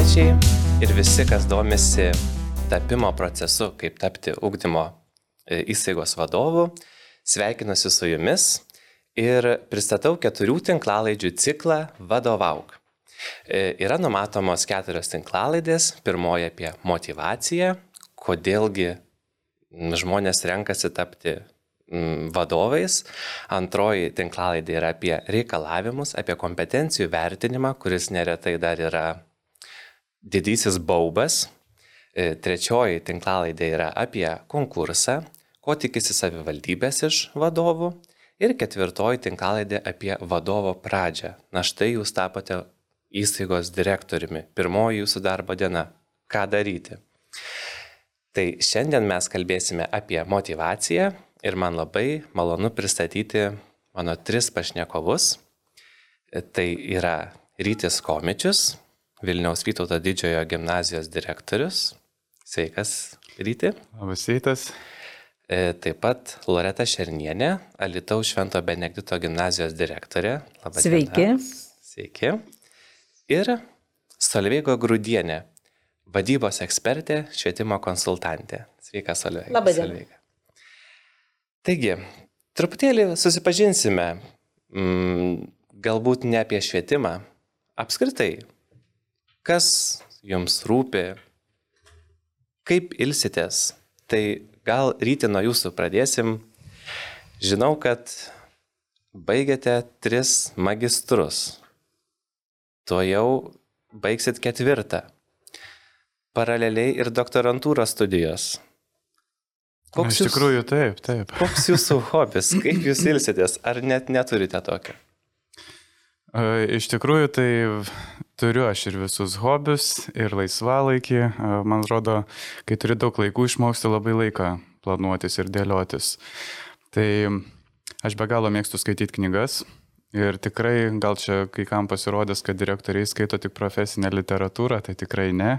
kauniečiai ir visi, kas domisi tapimo procesu, kaip tapti ugdymo e, įstaigos vadovu. Sveikinuosi su jumis ir pristatau keturių tinklalaidžių ciklą Vadovauk. E, yra numatomos keturios tinklalaidės. Pirmoji apie motivaciją, kodėlgi žmonės renkasi tapti vadovais. Antroji tinklalaidė yra apie reikalavimus, apie kompetencijų vertinimą, kuris neretai dar yra didysis baubas. E, trečioji tinklalaidė yra apie konkursą, ko tikisi savivaldybės iš vadovų. Ir ketvirtoji tinklalaidė apie vadovo pradžią. Na štai jūs tapote įstaigos direktoriumi. Pirmoji jūsų darbo diena. Ką daryti? Tai šiandien mes kalbėsime apie motivaciją ir man labai malonu pristatyti mano tris pašnekovus. E, tai yra Rytis Komičius, Vilniaus Vytauto didžiojo gimnazijos direktorius. Sveikas, Ryti. Labas rytas. E, taip pat Loreta Šernienė, Alitaus Švento Benedikto gimnazijos direktorė. Labas Sveiki. Diena. Sveiki. Ir Solveigo Grūdienė, vadybos ekspertė, švietimo konsultantė. Sveika, Solveiga. Labas diena. Taigi, truputėlį susipažinsime, mm, galbūt ne apie švietimą, apskritai, kas jums rūpi, kaip ilsitės. Tai gal ryte nuo jūsų pradėsim. Žinau, kad baigėte tris magistrus. Tuo jau baigsit ketvirtą. Paraleliai ir doktorantūros studijos. Koks Iš tikrųjų, jūs, taip, taip. Koks jūsų hobis, kaip jūs ilsitės, ar net neturite tokio? Iš tikrųjų, tai turiu aš ir visus hobius, ir laisvalaikį. Man atrodo, kai turi daug laikų, išmoksti labai laiką planuotis ir dėliotis. Tai aš be galo mėgstu skaityti knygas. Ir tikrai, gal čia kai kam pasirodės, kad direktoriai skaito tik profesinę literatūrą, tai tikrai ne.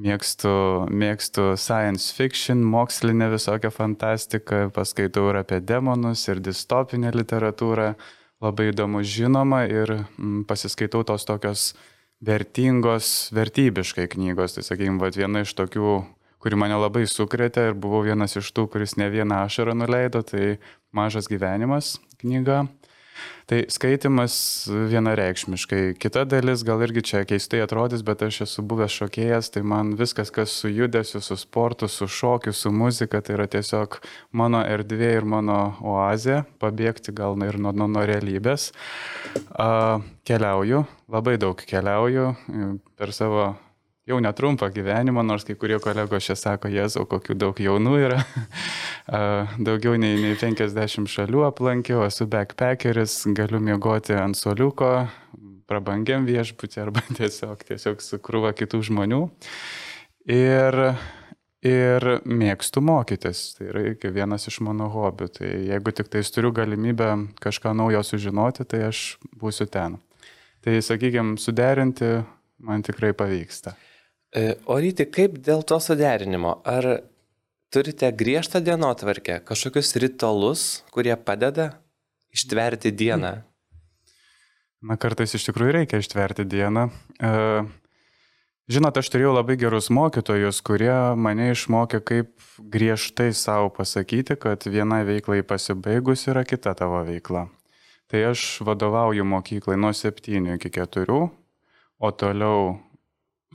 Mėgstu, mėgstu science fiction, mokslinę visokią fantastiką, paskaitau ir apie demonus, ir distopinę literatūrą, labai įdomu žinoma ir mm, pasiskaitau tos tokios vertingos, vertybiškai knygos. Tai sakykime, viena iš tokių, kuri mane labai sukrėtė ir buvau vienas iš tų, kuris ne vieną ašarą nuleido, tai Mažas gyvenimas knyga. Tai skaitimas vienareikšmiškai. Kita dalis gal irgi čia keistai atrodys, bet aš esu buvęs šokėjas, tai man viskas, kas su judesiu, su sportu, su šokiu, su muzika, tai yra tiesiog mano erdvė ir mano oazė, pabėgti gal ir nuo, nuo, nuo realybės. A, keliauju, labai daug keliauju per savo jau netrumpą gyvenimą, nors kai kurie kolegos čia sako, Jėzau, kokių daug jaunų yra. Daugiau nei, nei 50 šalių aplankiau, esu backpackeris, galiu miegoti ant soliuko, prabangiam viešbutį arba tiesiog, tiesiog su krūva kitų žmonių. Ir, ir mėgstu mokytis, tai yra vienas iš mano hobių. Tai jeigu tik tais turiu galimybę kažką naujo sužinoti, tai aš būsiu ten. Tai sakykime, suderinti man tikrai pavyksta. E, o ryti, kaip dėl to suderinimo? Ar turite griežtą dienotvarkę, kažkokius ritualus, kurie padeda ištverti dieną? Na, kartais iš tikrųjų reikia ištverti dieną. E, žinot, aš turėjau labai gerus mokytojus, kurie mane išmokė, kaip griežtai savo pasakyti, kad viena veiklai pasibaigus yra kita tavo veikla. Tai aš vadovauju mokyklai nuo 7 iki 4, o toliau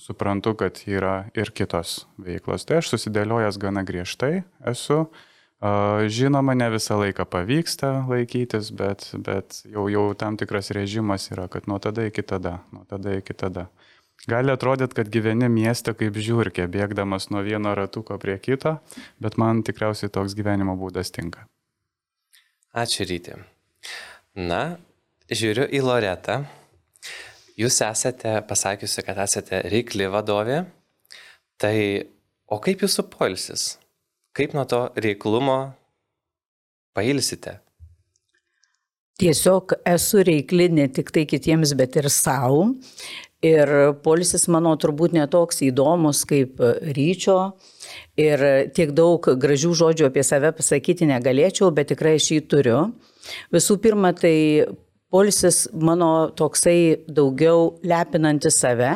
suprantu, kad yra ir kitos veiklos. Tai aš susidėliojęs gana griežtai esu. Žinoma, ne visą laiką pavyksta laikytis, bet, bet jau, jau tam tikras režimas yra, kad nuo tada iki tada, nuo tada iki tada. Gali atrodyti, kad gyveni mieste kaip žiūrkė, bėgdamas nuo vieno ratuko prie kito, bet man tikriausiai toks gyvenimo būdas tinka. Ačiū ryti. Na, žiūriu į Loretą. Jūs esate pasakiusi, kad esate reikli vadovė, tai o kaip jūsų polsis? Kaip nuo to reiklumo pailsite? Tiesiog esu reikli ne tik tai kitiems, bet ir savo. Ir polisis mano turbūt netoks įdomus kaip ryčio. Ir tiek daug gražių žodžių apie save pasakyti negalėčiau, bet tikrai aš jį turiu. Visų pirma, tai Polisis mano toksai daugiau lepinanti save,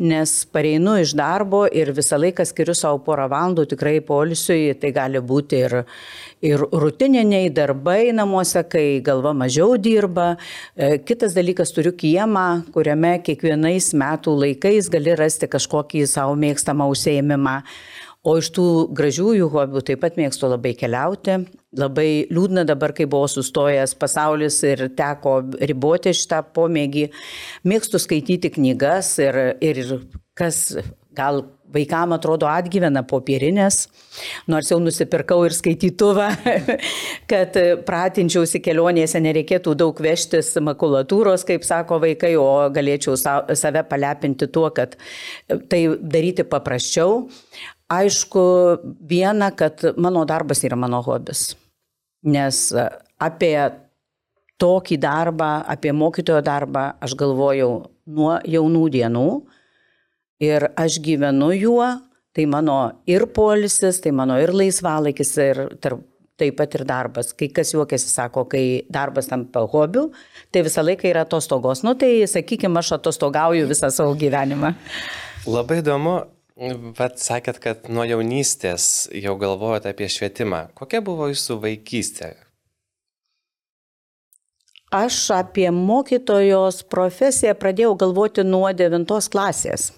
nes pareinu iš darbo ir visą laiką skiriu savo porą valandų tikrai polisiui, tai gali būti ir, ir rutininiai darbai namuose, kai galva mažiau dirba. E, kitas dalykas, turiu kiemą, kuriame kiekvienais metų laikais gali rasti kažkokį savo mėgstamą užsėmimą. O iš tų gražiųjų hobių taip pat mėgstu labai keliauti. Labai liūdna dabar, kai buvo sustojęs pasaulis ir teko riboti šitą pomėgį. Mėgstu skaityti knygas ir, ir kas gal vaikam atrodo atgyvena popierinės, nors jau nusipirkau ir skaitytuvą, kad pratinčiausi kelionėse nereikėtų daug vežtis makulatūros, kaip sako vaikai, o galėčiau save palepinti tuo, kad tai daryti paprasčiau. Aišku, viena, kad mano darbas yra mano hobis. Nes e, apie tokį darbą, apie mokytojo darbą aš galvojau nuo jaunų dienų ir aš gyvenu juo, tai mano ir polisis, tai mano ir laisvalaikis, ir tarp, taip pat ir darbas. Kai kas juokiasi, sako, kai darbas tampa hobiu, tai visą laiką yra atostogos. Nu tai, sakykime, aš atostogauju visą savo gyvenimą. Labai įdomu, Bet sakėt, kad nuo jaunystės jau galvojate apie švietimą. Kokia buvo jūsų vaikystė? Aš apie mokytojos profesiją pradėjau galvoti nuo devintos klasės.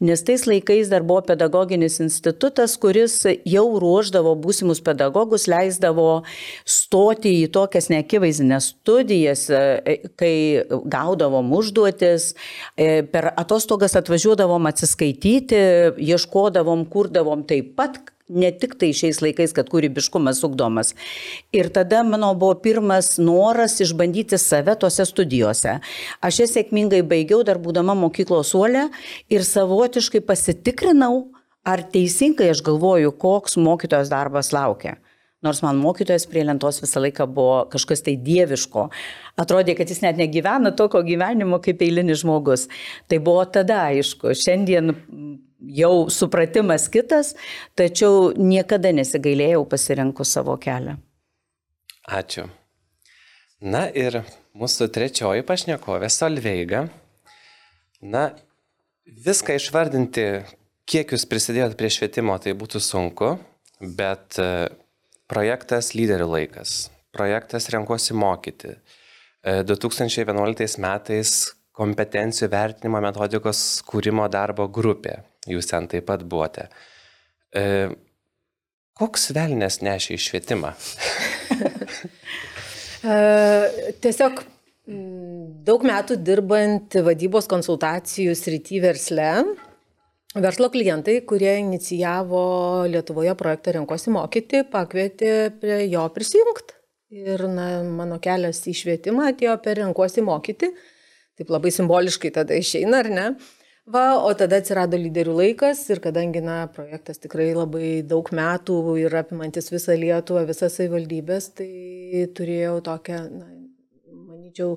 Nes tais laikais dar buvo pedagoginis institutas, kuris jau ruoždavo būsimus pedagogus, leisdavo stoti į tokias neakivaizines studijas, e, kai gaudavom užduotis, e, per atostogas atvažiuodavom atsiskaityti, ieškodavom, kurdavom taip pat ne tik tai šiais laikais, kad kūrybiškumas ugdomas. Ir tada mano buvo pirmas noras išbandyti save tose studijose. Aš jas sėkmingai baigiau dar būdama mokyklos suolė ir savotiškai pasitikrinau, ar teisingai aš galvoju, koks mokytojos darbas laukia. Nors man mokytojas prie lentos visą laiką buvo kažkas tai dieviško. Atrodė, kad jis net negyvena tokio gyvenimo kaip eilinis žmogus. Tai buvo tada aišku. Šiandien jau supratimas kitas, tačiau niekada nesigailėjau pasirinkų savo kelią. Ačiū. Na ir mūsų trečioji pašnekovė Solveiga. Na, viską išvardinti, kiek jūs prisidėjot prie švietimo, tai būtų sunku, bet e, projektas lyderių laikas, projektas renkuosi mokyti. 2011 e, metais kompetencijų vertinimo metodikos kūrimo darbo grupė jūs ten taip pat buvote. E, koks velnės nešė į švietimą? e, tiesiog daug metų dirbant vadybos konsultacijų srity versle, verslo klientai, kurie inicijavo Lietuvoje projektą Renkosi mokyti, pakvietė prie jo prisijungti. Ir na, mano kelias į švietimą atėjo per Renkosi mokyti. Taip labai simboliškai tada išeina, ar ne? Va, o tada atsirado lyderių laikas ir kadangi, na, projektas tikrai labai daug metų ir apimantis visą Lietuvą, visas savivaldybės, tai turėjau tokią, na, manyčiau,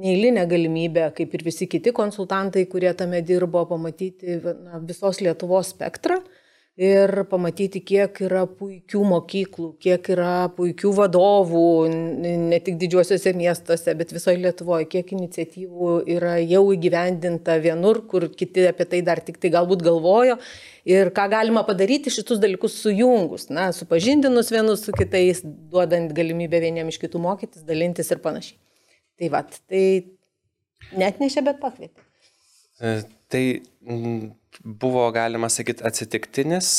neįlinę galimybę, kaip ir visi kiti konsultantai, kurie tame dirbo, pamatyti na, visos Lietuvos spektrą ir pamatyti, kiek yra puikių mokyklų, kiek yra puikių vadovų, ne tik didžiuosiuose miestuose, bet visoje Lietuvoje, kiek iniciatyvų yra jau įgyvendinta vienur, kur kiti apie tai dar tik tai galbūt galvojo. Ir ką galima padaryti šitus dalykus sujungus, na, supažindinus vienus su kitais, duodant galimybę vieniem iš kitų mokytis, dalintis ir panašiai. Tai va, tai net nešė, bet pakvietė. E, tai buvo, galima sakyti, atsitiktinis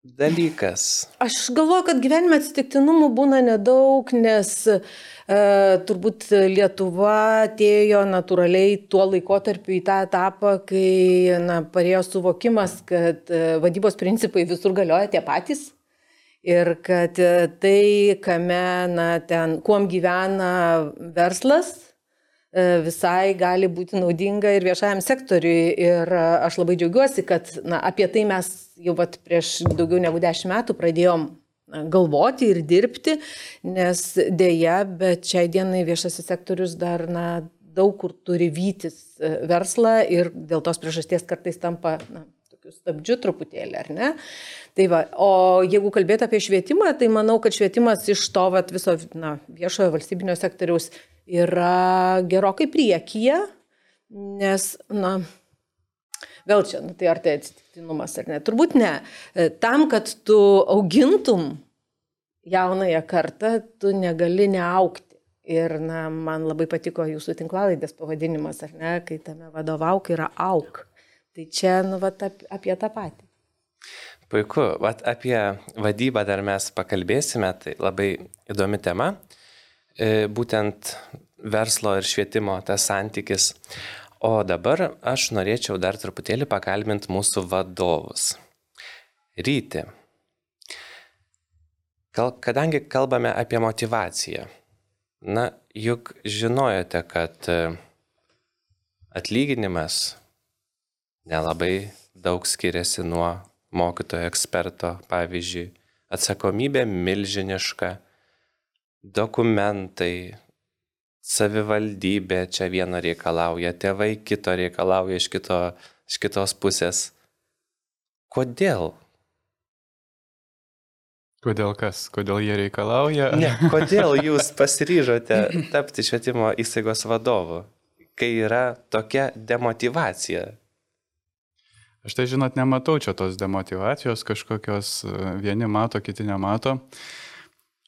dalykas. Aš galvoju, kad gyvenime atsitiktinumų būna nedaug, nes e, turbūt Lietuva atėjo natūraliai tuo laikotarpiu į tą etapą, kai na, parėjo suvokimas, kad e, vadybos principai visur galioja tie patys. Ir kad e, tai, kame, na, ten, kuom gyvena verslas, E, visai gali būti naudinga ir viešajam sektoriui. Ir e, aš labai džiaugiuosi, kad na, apie tai mes jau vat, prieš daugiau negu dešimt metų pradėjom galvoti ir dirbti, nes dėja, bet šiai dienai viešasis sektorius dar na, daug kur turi vytis verslą ir dėl tos priežasties kartais tampa na, tokiu stabdžiu truputėlį, ar ne? Tai va, o jeigu kalbėti apie švietimą, tai manau, kad švietimas iš to vat, viso na, viešojo valstybinio sektoriaus yra gerokai priekyje, nes, na, vėl čia, nu, tai ar tai atsitiktinumas ar ne? Turbūt ne. Tam, kad tu augintum jaunąją kartą, tu negali neaukti. Ir na, man labai patiko jūsų tinklalaidės pavadinimas, ar ne, kai tame vadovauk yra auk. Tai čia, nu, vat, apie tą patį. Puiku, vat, apie vadybą dar mes pakalbėsime, tai labai įdomi tema. E, būtent verslo ir švietimo tas santykis. O dabar aš norėčiau dar truputėlį pakalbinti mūsų vadovus. Ryti. Kadangi kalbame apie motivaciją, Na, juk žinojote, kad e, atlyginimas nelabai daug skiriasi nuo mokytojo eksperto, pavyzdžiui, atsakomybė milžiniška, dokumentai, savivaldybė čia vieno reikalauja, tėvai kito reikalauja iš, kito, iš kitos pusės. Kodėl Kodėl kas? Kodėl jie reikalauja? Ne, kodėl jūs pasiryžote tapti švietimo įstaigos vadovu, kai yra tokia demotivacija? Aš tai žinot, nematau čia tos demotivacijos kažkokios, vieni mato, kiti nemato.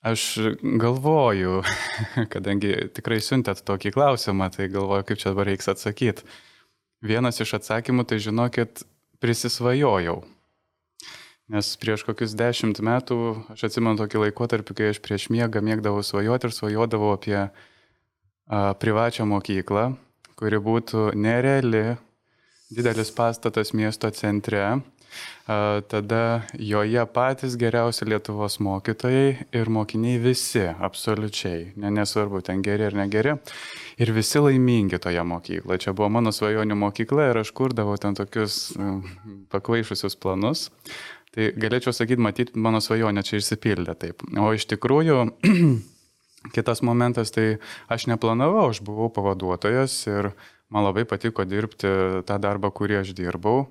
Aš galvoju, kadangi tikrai siuntėt tokį klausimą, tai galvoju, kaip čia dabar reiks atsakyti. Vienas iš atsakymų, tai žinokit, prisisvajojau Nes prieš kokius dešimt metų aš atsimenu tokį laikotarpį, kai aš prieš miegą mėgdavau svajoti ir svajodavau apie a, privačią mokyklą, kuri būtų nereali, didelis pastatas miesto centre. Tada joje patys geriausi Lietuvos mokytojai ir mokiniai visi, absoliučiai, ne, nesvarbu, ten geri ar negeri. Ir visi laimingi toje mokykloje. Čia buvo mano svajonių mokykla ir aš kurdavau ten tokius pakvaišusius planus. Tai galėčiau sakyti, matyt, mano svajonė čia išsipildė taip. O iš tikrųjų, kitas momentas, tai aš neplanavau, aš buvau pavaduotojas ir man labai patiko dirbti tą darbą, kurį aš dirbau.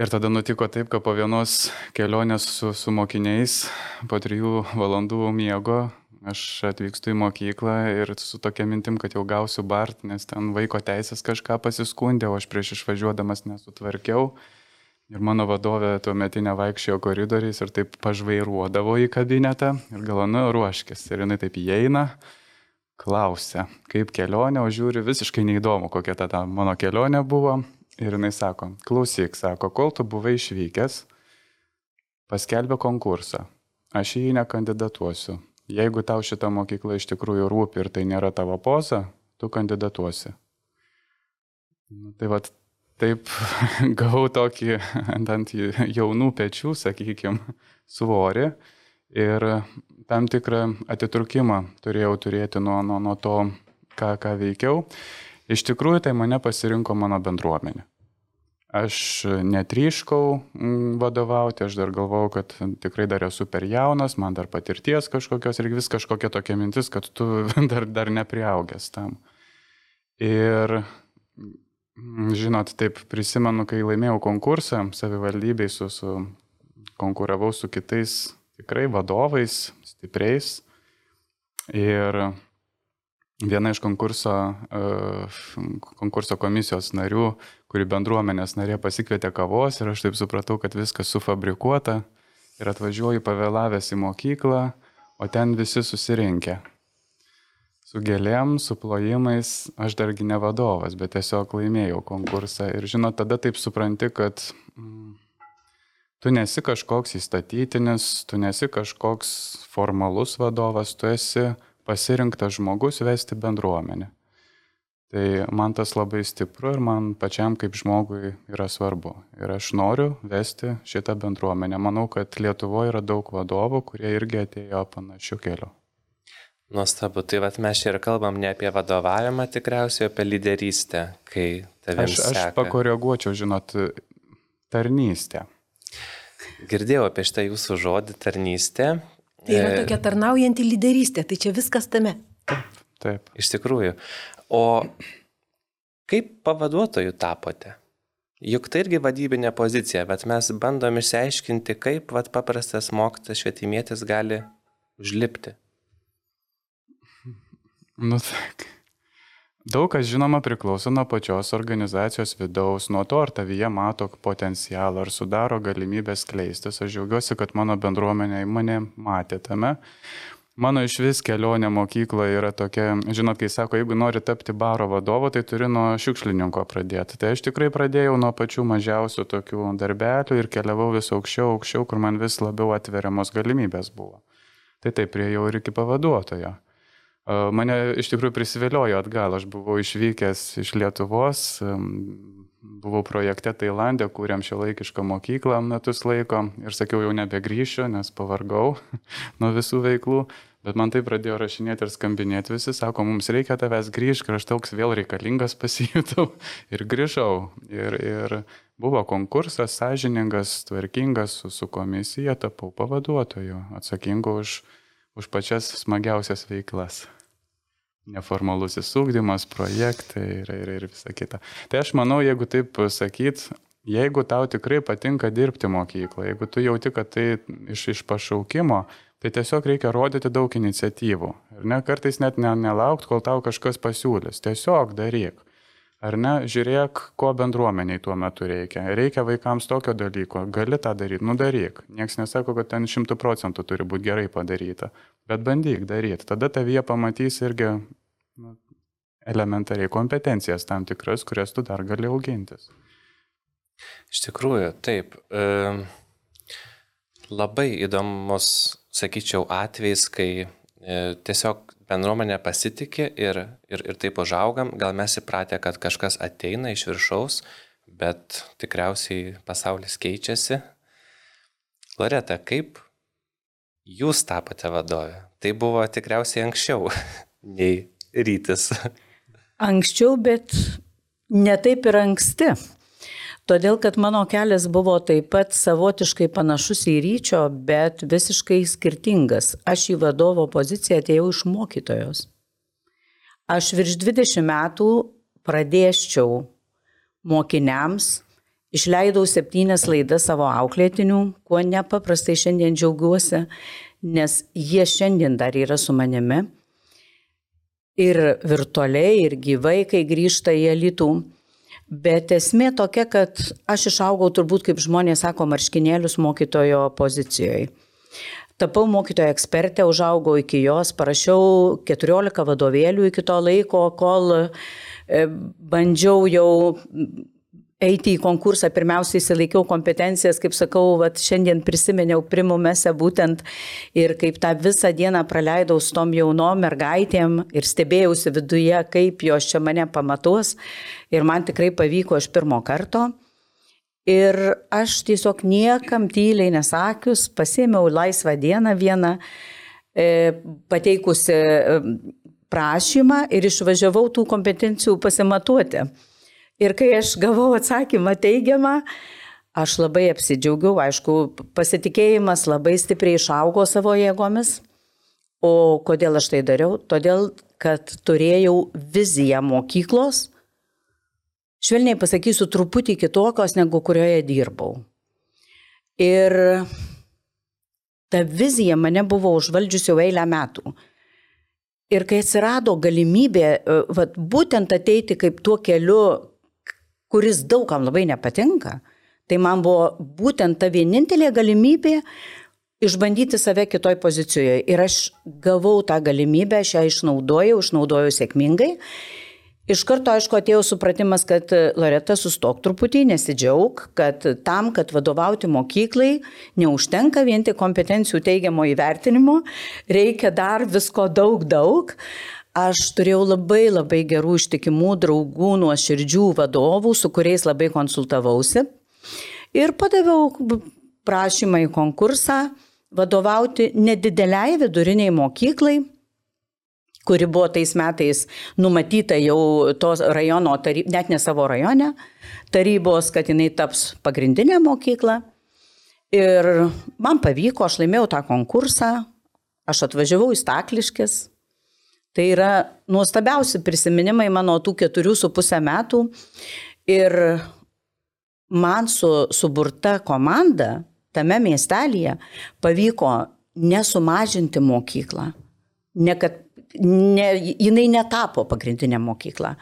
Ir tada nutiko taip, kad po vienos kelionės su, su mokiniais, po trijų valandų miego, aš atvykstu į mokyklą ir su tokia mintim, kad jau gausiu bart, nes ten vaiko teisės kažką pasiskundė, o aš prieš išvažiuodamas nesutvarkiau. Ir mano vadovė tuo metinė vaikščiojo koridoriais ir taip pažvairuodavo į kabinetą ir galvo, nu, ruoškis. Ir jinai taip įeina, klausia, kaip kelionė, o žiūri visiškai neįdomu, kokia ta, ta mano kelionė buvo. Ir jinai sako, klausyk, sako, kol tu buvai išvykęs, paskelbė konkursą. Aš į jį nekandidatuosiu. Jeigu tau šita mokykla iš tikrųjų rūpi ir tai nėra tavo poza, tu kandidatuosi. Nu, tai vad taip gavau tokį ant jaunų pečių, sakykime, svorį ir tam tikrą atitrukimą turėjau turėti nuo, nuo, nuo to, ką, ką veikiau. Iš tikrųjų, tai mane pasirinko mano bendruomenė. Aš netryškau mm, vadovauti, aš dar galvojau, kad tikrai dar esu per jaunas, man dar patirties kažkokios ir vis kažkokia tokia mintis, kad tu dar, dar nepriaugęs tam. Ir Mm, žinot, taip prisimenu, kai laimėjau konkursą savivaldybei, su, su, konkuravau su kitais tikrai vadovais, stipriais. Ir viena iš konkurso, e, konkurso komisijos narių, kuri bendruomenės narė pasikvietė kavos ir aš taip supratau, kad viskas sufabrikuota ir atvažiuoju pavėlavęs į mokyklą, o ten visi susirinkę su gėlėm, su plojimais, aš dargi ne vadovas, bet tiesiog laimėjau konkursą. Ir žinot, tada taip supranti, kad mm, tu nesi kažkoks įstatytinis, tu nesi kažkoks formalus vadovas, tu esi pasirinktas žmogus vesti bendruomenę. Tai man tas labai stipru ir man pačiam kaip žmogui yra svarbu. Ir aš noriu vesti šitą bendruomenę. Manau, kad Lietuvoje yra daug vadovų, kurie irgi atėjo panašiu keliu. Nuostabu, tai vat, mes čia ir kalbam ne apie vadovavimą tikriausiai, apie lyderystę, kai tave. Aš, aš pakoreguočiau, žinot, tarnystę. Girdėjau apie šitą jūsų žodį tarnystė. Tai yra e, tokia tarnaujanti lyderystė, tai čia viskas tame. Taip, taip. Iš tikrųjų. O kaip pavaduotojų tapote? Juk tai irgi vadybinė pozicija, bet mes bandom išsiaiškinti, kaip vat, paprastas mokytas švietimėtis gali užlipti. Nu, tak. Daug kas žinoma priklauso nuo pačios organizacijos vidaus, nuo to, ar tavyje mato potencialą, ar sudaro galimybės kleistis. Aš džiaugiuosi, kad mano bendruomenė mane matė tame. Mano iš vis kelionė mokykloje yra tokia, žinot, kai sako, jeigu nori tapti baro vadovu, tai turi nuo šiukšlininko pradėti. Tai aš tikrai pradėjau nuo pačių mažiausių tokių darbelių ir keliavau vis aukščiau, aukščiau, kur man vis labiau atveriamos galimybės buvo. Tai taip priejau ir iki pavaduotojo. Mane iš tikrųjų prisivėliojo atgal, aš buvau išvykęs iš Lietuvos, buvau projekte Tailandė, kūrėm šio laikišką mokyklą metus laiko ir sakiau, jau nebegrįšiu, nes pavargau nuo visų veiklų. Bet man tai pradėjo rašinėti ir skambinėti visi, sako, mums reikia tavęs grįžti, ir aš toks vėl reikalingas pasijutau ir grįžau. Ir, ir buvo konkursas, sąžiningas, tvarkingas, su, su komisija tapau pavaduotoju, atsakingu už, už pačias smagiausias veiklas. Neformalusis ūkdymas, projektai ir, ir, ir visa kita. Tai aš manau, jeigu taip sakyt, jeigu tau tikrai patinka dirbti mokykloje, jeigu tu jauti, kad tai iš, iš pašaukimo, Tai tiesiog reikia rodyti daug iniciatyvų. Ir ne, kartais net ne, nelaukt, kol tau kažkas pasiūlys. Tiesiog daryk. Ar ne, žiūrėk, ko bendruomeniai tuo metu reikia. Reikia vaikams tokio dalyko, gali tą daryti, nu daryk. Niekas nesako, kad ten šimtų procentų turi būti gerai padaryta, bet bandyk daryti. Tada tavyje pamatys irgi nu, elementariai kompetencijas tam tikras, kurias tu dar gali augintis. Iš tikrųjų, taip. E, labai įdomus sakyčiau, atvejais, kai e, tiesiog bendruomenė pasitikė ir, ir, ir taip užaugam, gal mes įpratę, kad kažkas ateina iš viršaus, bet tikriausiai pasaulis keičiasi. Loreta, kaip jūs tapote vadovė? Tai buvo tikriausiai anksčiau nei rytis. Anksčiau, bet ne taip ir anksti. Todėl, kad mano kelias buvo taip pat savotiškai panašus į ryčio, bet visiškai skirtingas. Aš į vadovo poziciją atėjau iš mokytojos. Aš virš 20 metų pradėščiau mokiniams, išleidau septynias laidas savo auklėtinių, kuo nepaprastai šiandien džiaugiuosi, nes jie šiandien dar yra su manimi. Ir virtualiai, ir gyvai, kai grįžta į elitų. Bet esmė tokia, kad aš išaugau turbūt, kaip žmonės sako, marškinėlius mokytojo pozicijoje. Tapau mokytojo ekspertė, užaugau iki jos, parašiau 14 vadovėlių iki to laiko, kol e, bandžiau jau eiti į konkursą, pirmiausiai įsilaikiau kompetencijas, kaip sakau, vat, šiandien prisiminiau primumese būtent ir kaip tą visą dieną praleidau su tom jaunom mergaitėm ir stebėjausi viduje, kaip jos čia mane pamatos ir man tikrai pavyko iš pirmo karto. Ir aš tiesiog niekam tyliai nesakius, pasėmiau laisvą dieną vieną, e, pateikusi e, prašymą ir išvažiavau tų kompetencijų pasimatuoti. Ir kai aš gavau atsakymą teigiamą, aš labai apsidžiaugiau, aišku, pasitikėjimas labai stipriai išaugo savo jėgomis. O kodėl aš tai dariau? Todėl, kad turėjau viziją mokyklos, švelniai pasakysiu, truputį kitokios, negu kurioje dirbau. Ir ta vizija mane buvo užvaldžiusi jau eilę metų. Ir kai atsirado galimybė vat, būtent ateiti kaip tuo keliu, kuris daugam labai nepatinka, tai man buvo būtent ta vienintelė galimybė išbandyti save kitoj pozicijoje. Ir aš gavau tą galimybę, aš ją išnaudojau, išnaudojau sėkmingai. Iš karto, aišku, atėjo supratimas, kad Loreta sustok truputį, nesidžiaug, kad tam, kad vadovauti mokyklai, neužtenka vien tik kompetencijų teigiamo įvertinimo, reikia dar visko daug, daug. Aš turėjau labai labai gerų ištikimų draugų, nuoširdžių vadovų, su kuriais labai konsultavausi. Ir padaviau prašymą į konkursą vadovauti nedideliai viduriniai mokyklai, kuri buvo tais metais numatyta jau tos rajono, taryb, net ne savo rajone, tarybos, kad jinai taps pagrindinė mokykla. Ir man pavyko, aš laimėjau tą konkursą, aš atvažiavau į Stakliškis, Tai yra nuostabiausi prisiminimai mano tų keturių su pusę metų. Ir man su suburta komanda tame miestelėje pavyko nesumažinti mokyklą. Ne, kad, ne, jinai netapo pagrindinė mokykla.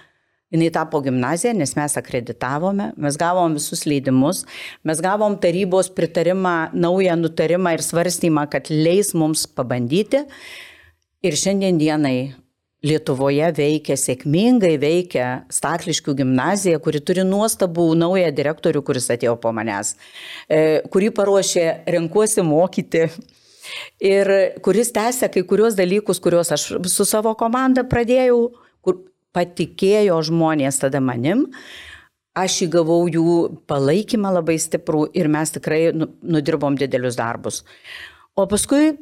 Jinai tapo gimnazija, nes mes akreditavome, mes gavom visus leidimus, mes gavom tarybos pritarimą, naują nutarimą ir svarstymą, kad leis mums pabandyti. Ir šiandien dienai Lietuvoje veikia sėkmingai, veikia Stakliškių gimnazija, kuri turi nuostabų naują direktorių, kuris atėjo po manęs, e, kurį paruošė renkuosi mokyti ir kuris tęsia kai kurios dalykus, kuriuos aš su savo komanda pradėjau, kur patikėjo žmonės tada manim. Aš įgavau jų palaikymą labai stiprų ir mes tikrai nu, nudirbom didelius darbus. O paskui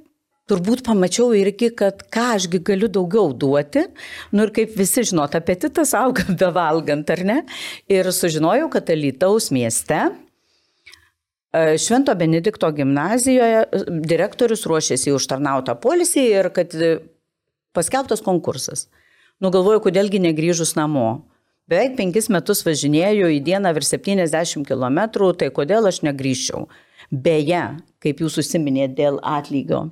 turbūt pamačiau irgi, kad ką ašgi galiu daugiau duoti. Nu ir kaip visi žinot, apetitas auga be valgant, ar ne? Ir sužinojau, kad Alytaus mieste e, Švento Benedikto gimnazijoje e, direktorius ruošėsi užtarnautą polisį ir kad e, paskelbtas konkursas. Nugalvoju, kodėlgi negrįžus namo. Beveik penkis metus važinėjau į dieną virš 70 km, tai kodėl aš negryžčiau? Beje, kaip jūs užsiminėte dėl atlygio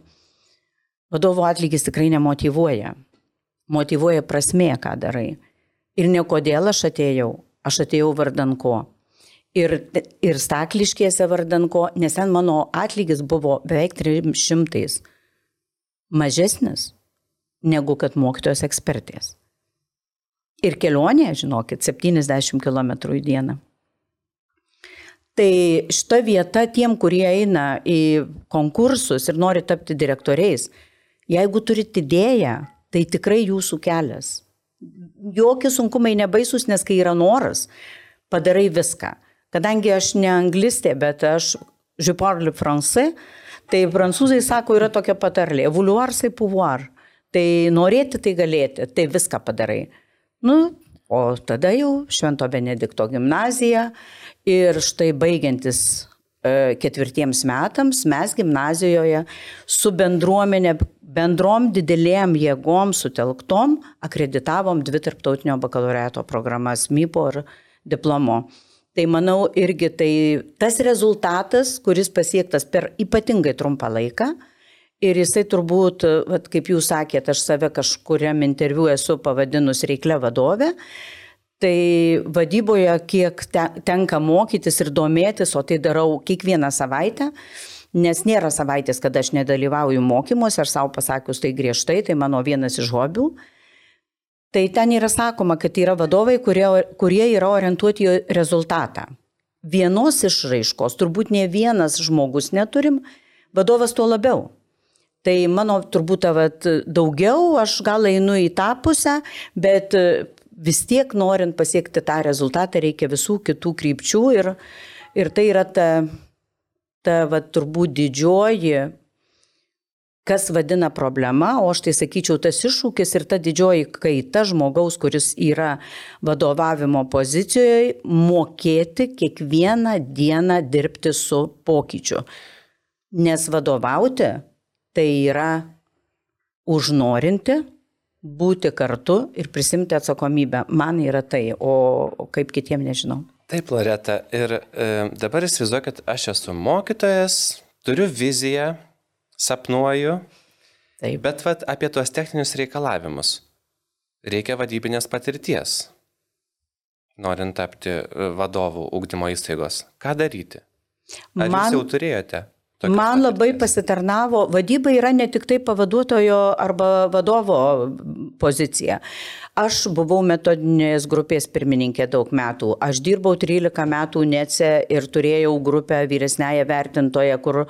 Vadovo atlygis tikrai nemotivuoja. Motivuoja prasmė, ką darai. Ir ne kodėl aš atėjau, aš atėjau vardan ko. Ir, ir stakliškėse vardan ko, nes ten mano atlygis buvo beveik 300 mažesnis negu kad mokytojos ekspertės. Ir kelionė, žinokit, 70 km į dieną. Tai šita vieta tiem, kurie eina į konkursus ir nori tapti direktoriais, Jeigu turit idėją, tai tikrai jūsų kelias. Jokie sunkumai nebaisus, nes kai yra noras, padarai viską. Kadangi aš ne anglistė, bet aš je parle français, tai prancūzai sako, yra tokia patarlė, vouloir c'est pouvoir. Tai norėti, tai galėti, tai viską padarai. Nu, o tada jau Švento Benedikto gimnazija ir štai baigiantis ketvirtiems metams mes gimnazijoje su bendruomenė bendrom didelėm jėgom sutelktom akreditavom dvi tarptautinio bakalaureato programas MIPO ir diplomo. Tai manau irgi tai tas rezultatas, kuris pasiektas per ypatingai trumpą laiką. Ir jisai turbūt, vat, kaip jūs sakėte, aš save kažkuriam interviu esu pavadinus reiklę vadovę. Tai vadyboje, kiek tenka mokytis ir domėtis, o tai darau kiekvieną savaitę, nes nėra savaitės, kada aš nedalyvauju mokymuose, aš savo pasakius tai griežtai, tai mano vienas iš hobių. Tai ten yra sakoma, kad yra vadovai, kurie, kurie yra orientuoti į rezultatą. Vienos išraiškos turbūt ne vienas žmogus neturim, vadovas tuo labiau. Tai mano turbūt vat, daugiau, aš gal einu į tą pusę, bet vis tiek norint pasiekti tą rezultatą reikia visų kitų krypčių ir, ir tai yra ta ta va, turbūt didžioji, kas vadina problema, o aš tai sakyčiau, tas iššūkis ir ta didžioji kaita žmogaus, kuris yra vadovavimo pozicijoje, mokėti kiekvieną dieną dirbti su pokyčiu. Nes vadovauti tai yra užnorinti, būti kartu ir prisimti atsakomybę. Man yra tai, o kaip kitiem nežinau. Taip, Loreta. Ir e, dabar įsivaizduokit, aš esu mokytojas, turiu viziją, sapnuoju. Taip. Bet vat, apie tuos techninius reikalavimus. Reikia vadybinės patirties, norint tapti e, vadovų ugdymo įstaigos. Ką daryti? Ar Man... jūs jau turėjote? Man labai pasitarnavo, vadyba yra ne tik tai pavaduotojo arba vadovo pozicija. Aš buvau metodinės grupės pirmininkė daug metų. Aš dirbau 13 metų NECE ir turėjau grupę vyresnėje vertintoje, kur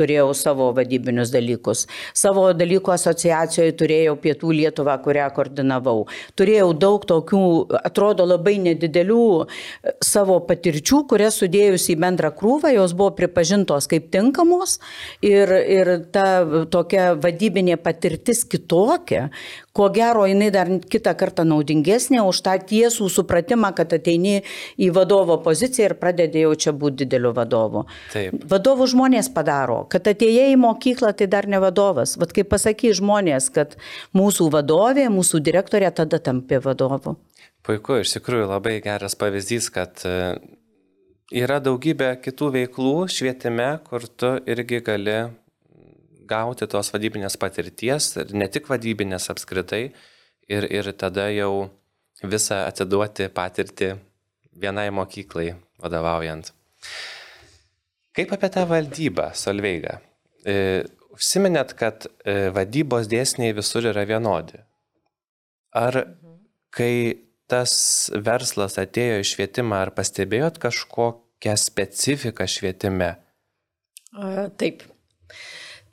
turėjau savo vadybinius dalykus. Savo dalykų asociacijoje turėjau Pietų Lietuvą, kurią koordinavau. Turėjau daug tokių, atrodo, labai nedidelių e, savo patirčių, kurias sudėjus į bendrą krūvą, jos buvo pripažintos kaip tinkamos ir, ir ta tokia vadybinė patirtis kitokia, ko gero jinai dar kitą kartą naudingesnė už tą tiesų supratimą, kad ateini į vadovo poziciją ir pradedi jau čia būti dideliu vadovu. Taip. Vadovų žmonės padaro, kad atėjai į mokyklą, tai dar ne vadovas. Vat kaip pasaky žmonės, kad mūsų vadovė, mūsų direktorė tada tampė vadovu. Puiku, iš tikrųjų labai geras pavyzdys, kad e, yra daugybė kitų veiklų švietime, kur tu irgi gali gauti tos vadybinės patirties, ir ne tik vadybinės apskritai, ir, ir tada jau visą atiduoti patirtį vienai mokyklai vadovaujant. Kaip apie tą valdybą, Solveiga? E, užsiminėt, kad e, vadybos dėsniai visur yra vienodi. Ar kai tas verslas atėjo į švietimą, ar pastebėjot kažkokią specifiką švietime? Taip.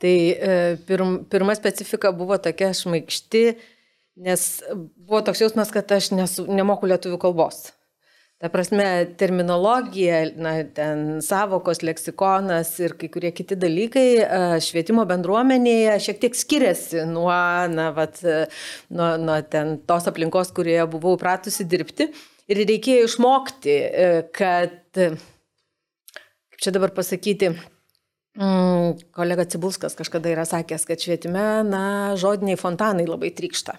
Tai e, pirm, pirma specifika buvo tokia šmaikšti, nes buvo toks jausmas, kad aš nesu, nemoku lietuvių kalbos. Ta prasme, terminologija, na, ten savokos, leksikonas ir kai kurie kiti dalykai švietimo bendruomenėje šiek tiek skiriasi nuo, na, vat, nuo, nuo ten tos aplinkos, kurioje buvau pratusi dirbti. Ir reikėjo išmokti, e, kad, kaip čia dabar pasakyti, mm, kolega Cibulskas kažkada yra sakęs, kad švietime, na, žodiniai fontanai labai trykšta.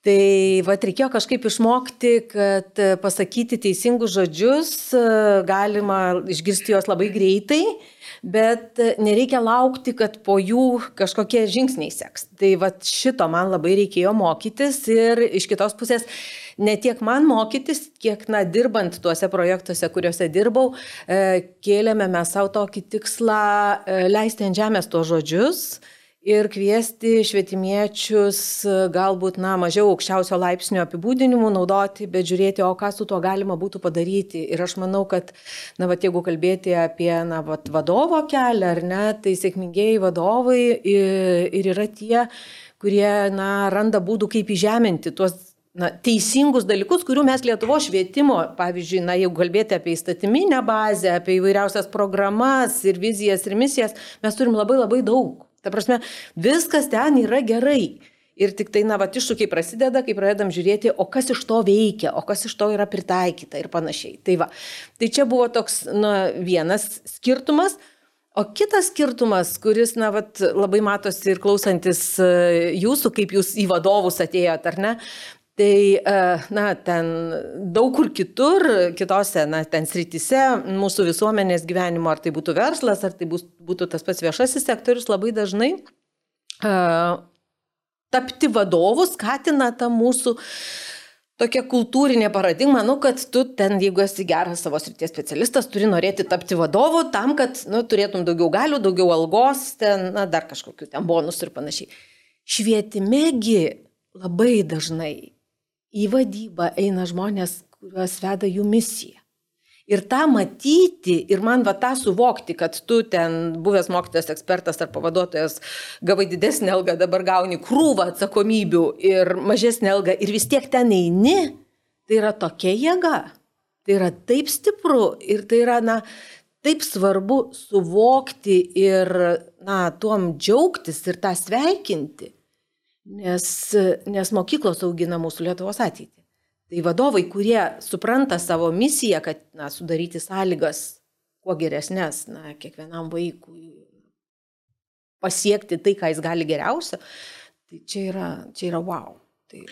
Tai va, reikėjo kažkaip išmokti, kad e, pasakyti teisingus žodžius e, galima išgirsti juos labai greitai, bet e, nereikia laukti, kad po jų kažkokie žingsniai seks. Tai va šito man labai reikėjo mokytis ir iš kitos pusės ne tiek man mokytis, kiek, na, dirbant tuose projektuose, kuriuose dirbau, kėlėme mes savo tokį tikslą leisti ant žemės tuos žodžius ir kviesti švietimiečius galbūt, na, mažiau aukščiausio laipsnio apibūdinimų naudoti, bet žiūrėti, o ką su tuo galima būtų padaryti. Ir aš manau, kad, na, va, jeigu kalbėti apie, na, va, vadovo kelią, ar ne, tai sėkmingieji vadovai ir, ir yra tie, kurie, na, randa būdų, kaip įžeminti tuos na, teisingus dalykus, kurių mes Lietuvo švietimo, pavyzdžiui, na, jeigu kalbėti apie įstatyminę bazę, apie įvairiausias programas ir vizijas ir misijas, mes turim labai labai daug. Ta prasme, viskas ten yra gerai. Ir tik tai, na, va, iššūkiai prasideda, kai pradedam žiūrėti, o kas iš to veikia, o kas iš to yra pritaikyta ir panašiai. Tai va, tai čia buvo toks, na, vienas skirtumas. O kitas skirtumas, kuris, na, vat, labai matosi ir klausantis e, jūsų, kaip jūs į vadovus atėjote, ar ne, Tai, e, na, ten daug kur kitur, kitose, na, ten srityse mūsų visuomenės gyvenimo, ar tai būtų verslas, ar tai būtų tas pats viešasis sektorius, labai dažnai uh, tapti vadovu skatina tą mūsų tokia kultūrinė paradigma, nu, kad tu ten, jeigu esi geras savo srities specialistas, turi norėti tapti vadovu tam, kad nu, turėtum daugiau galių, daugiau algos, ten, na, dar kažkokių ten bonusų ir panašiai. Švietimegi labai dažnai į vadybą eina žmonės, kuriuos veda jų misija. Ir tą matyti, ir man va tą suvokti, kad tu ten buvęs mokytojas, ekspertas ar pavaduotojas gavai didesnį algą, dabar gauni krūvą atsakomybių ir mažesnį algą ir vis tiek ten eini, tai yra tokia jėga, tai yra taip stipru ir tai yra, na, taip svarbu suvokti ir, na, tuom džiaugtis ir tą sveikinti nes, nes mokyklos augina mūsų Lietuvos ateitį. Tai vadovai, kurie supranta savo misiją, kad na, sudaryti sąlygas kuo geresnės na, kiekvienam vaikui pasiekti tai, ką jis gali geriausia, tai čia yra, čia yra wow. Tai,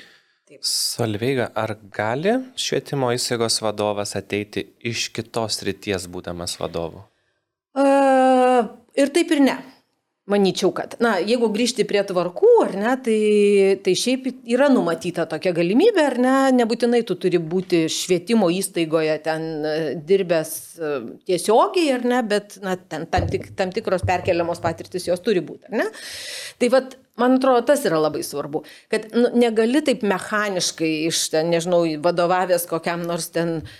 taip. Solveiga, ar gali švietimo įstaigos vadovas ateiti iš kitos ryties būdamas vadovu? Uh, ir taip ir ne. Manyčiau, kad, na, jeigu grįžti prie tvarkų, ar ne, tai, tai šiaip yra numatyta tokia galimybė, ar ne, nebūtinai tu turi būti švietimo įstaigoje ten e, dirbęs e, tiesiogiai, ar ne, bet, na, ten tam, tik, tam tikros perkeliamos patirtis jos turi būti, ar ne. Tai vad, man atrodo, tas yra labai svarbu, kad nu, negali taip mechaniškai iš ten, nežinau, vadovavęs kokiam nors ten uh,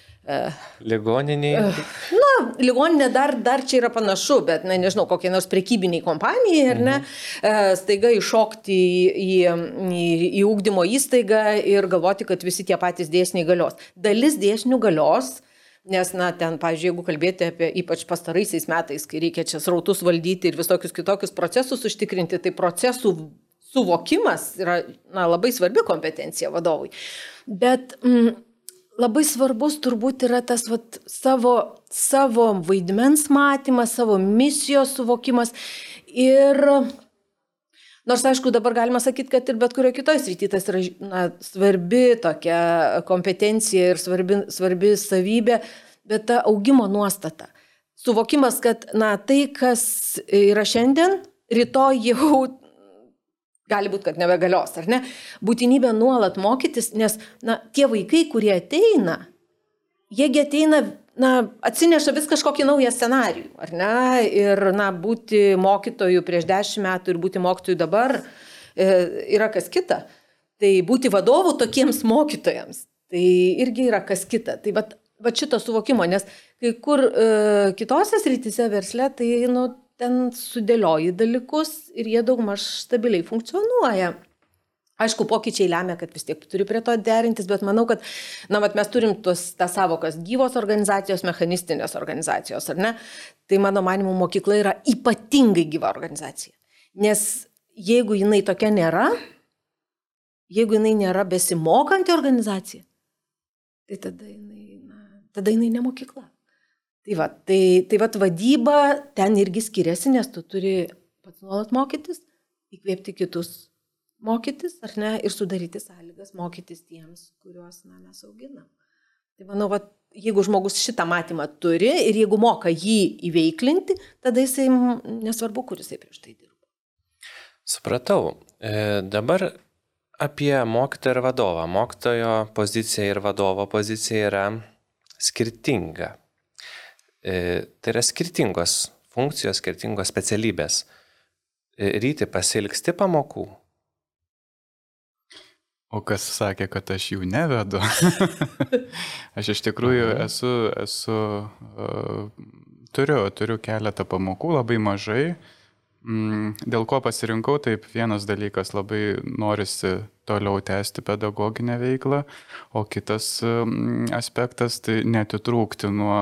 Ligoniniai. Na, ligoninė dar, dar čia yra panašu, bet, na, nežinau, kokie nors prekybiniai kompanijai, ar ne, mhm. staiga iššokti į, į, į, į ūkdymo įstaigą ir galvoti, kad visi tie patys dėsniai galios. Dalis dėsnių galios, Nes, na, ten, pavyzdžiui, jeigu kalbėti apie ypač pastaraisiais metais, kai reikia čia srautus valdyti ir visokius kitokius procesus užtikrinti, tai procesų suvokimas yra na, labai svarbi kompetencija vadovui. Bet mm, labai svarbus turbūt yra tas vat, savo, savo vaidmens matymas, savo misijos suvokimas. Ir nors, aišku, dabar galima sakyti, kad ir bet kurioje kitoje srityje tas yra na, svarbi tokia kompetencija ir svarbi, svarbi savybė, bet ta augimo nuostata. Suvokimas, kad, na, tai, kas yra šiandien, rytoj jau gali būti, kad nebegalios, ar ne? Būtinybė nuolat mokytis, nes, na, tie vaikai, kurie ateina, jiegi ateina, na, atsineša vis kažkokį naują scenarijų, ar ne? Ir, na, būti mokytojų prieš dešimt metų ir būti mokytojų dabar e, yra kas kita. Tai būti vadovu tokiems mokytojams, tai irgi yra kas kita. Tai va, va šito suvokimo, nes kai kur e, kitose srityse versle, tai, nu, ten sudėlioji dalykus ir jie daugmaž stabiliai funkcionuoja. Aišku, pokyčiai lemia, kad vis tiek turi prie to derintis, bet manau, kad, na, vat, mes turim tos, tą savokas gyvos organizacijos, mechanistinės organizacijos, ar ne? Tai mano manimu, mokykla yra ypatingai gyva organizacija. Nes jeigu jinai tokia nėra, jeigu jinai nėra besimokanti organizacija, tai tada jinai, na, tada jinai ne mokykla. Tai va, tai, tai va, vadyba ten irgi skiriasi, nes tu turi pats nuolat mokytis, įkvėpti kitus mokytis, ar ne, ir sudaryti sąlygas mokytis tiems, kuriuos na, mes auginam. Tai manau, va, jeigu žmogus šitą matymą turi ir jeigu moka jį įveiklinti, tada jisai nesvarbu, kur jisai prieš tai dirba. Supratau. E, dabar apie mokytoją ir vadovą. Mokytojo pozicija ir vadovo pozicija yra skirtinga. E, tai yra skirtingos funkcijos, skirtingos specialybės. E, ryti pasilgsti pamokų, O kas sakė, kad aš jų nevedu? aš iš tikrųjų mhm. esu, esu uh, turiu, turiu keletą pamokų, labai mažai. Mm, dėl ko pasirinkau, taip vienas dalykas labai norisi toliau tęsti pedagoginę veiklą, o kitas um, aspektas tai netitrūkti nuo,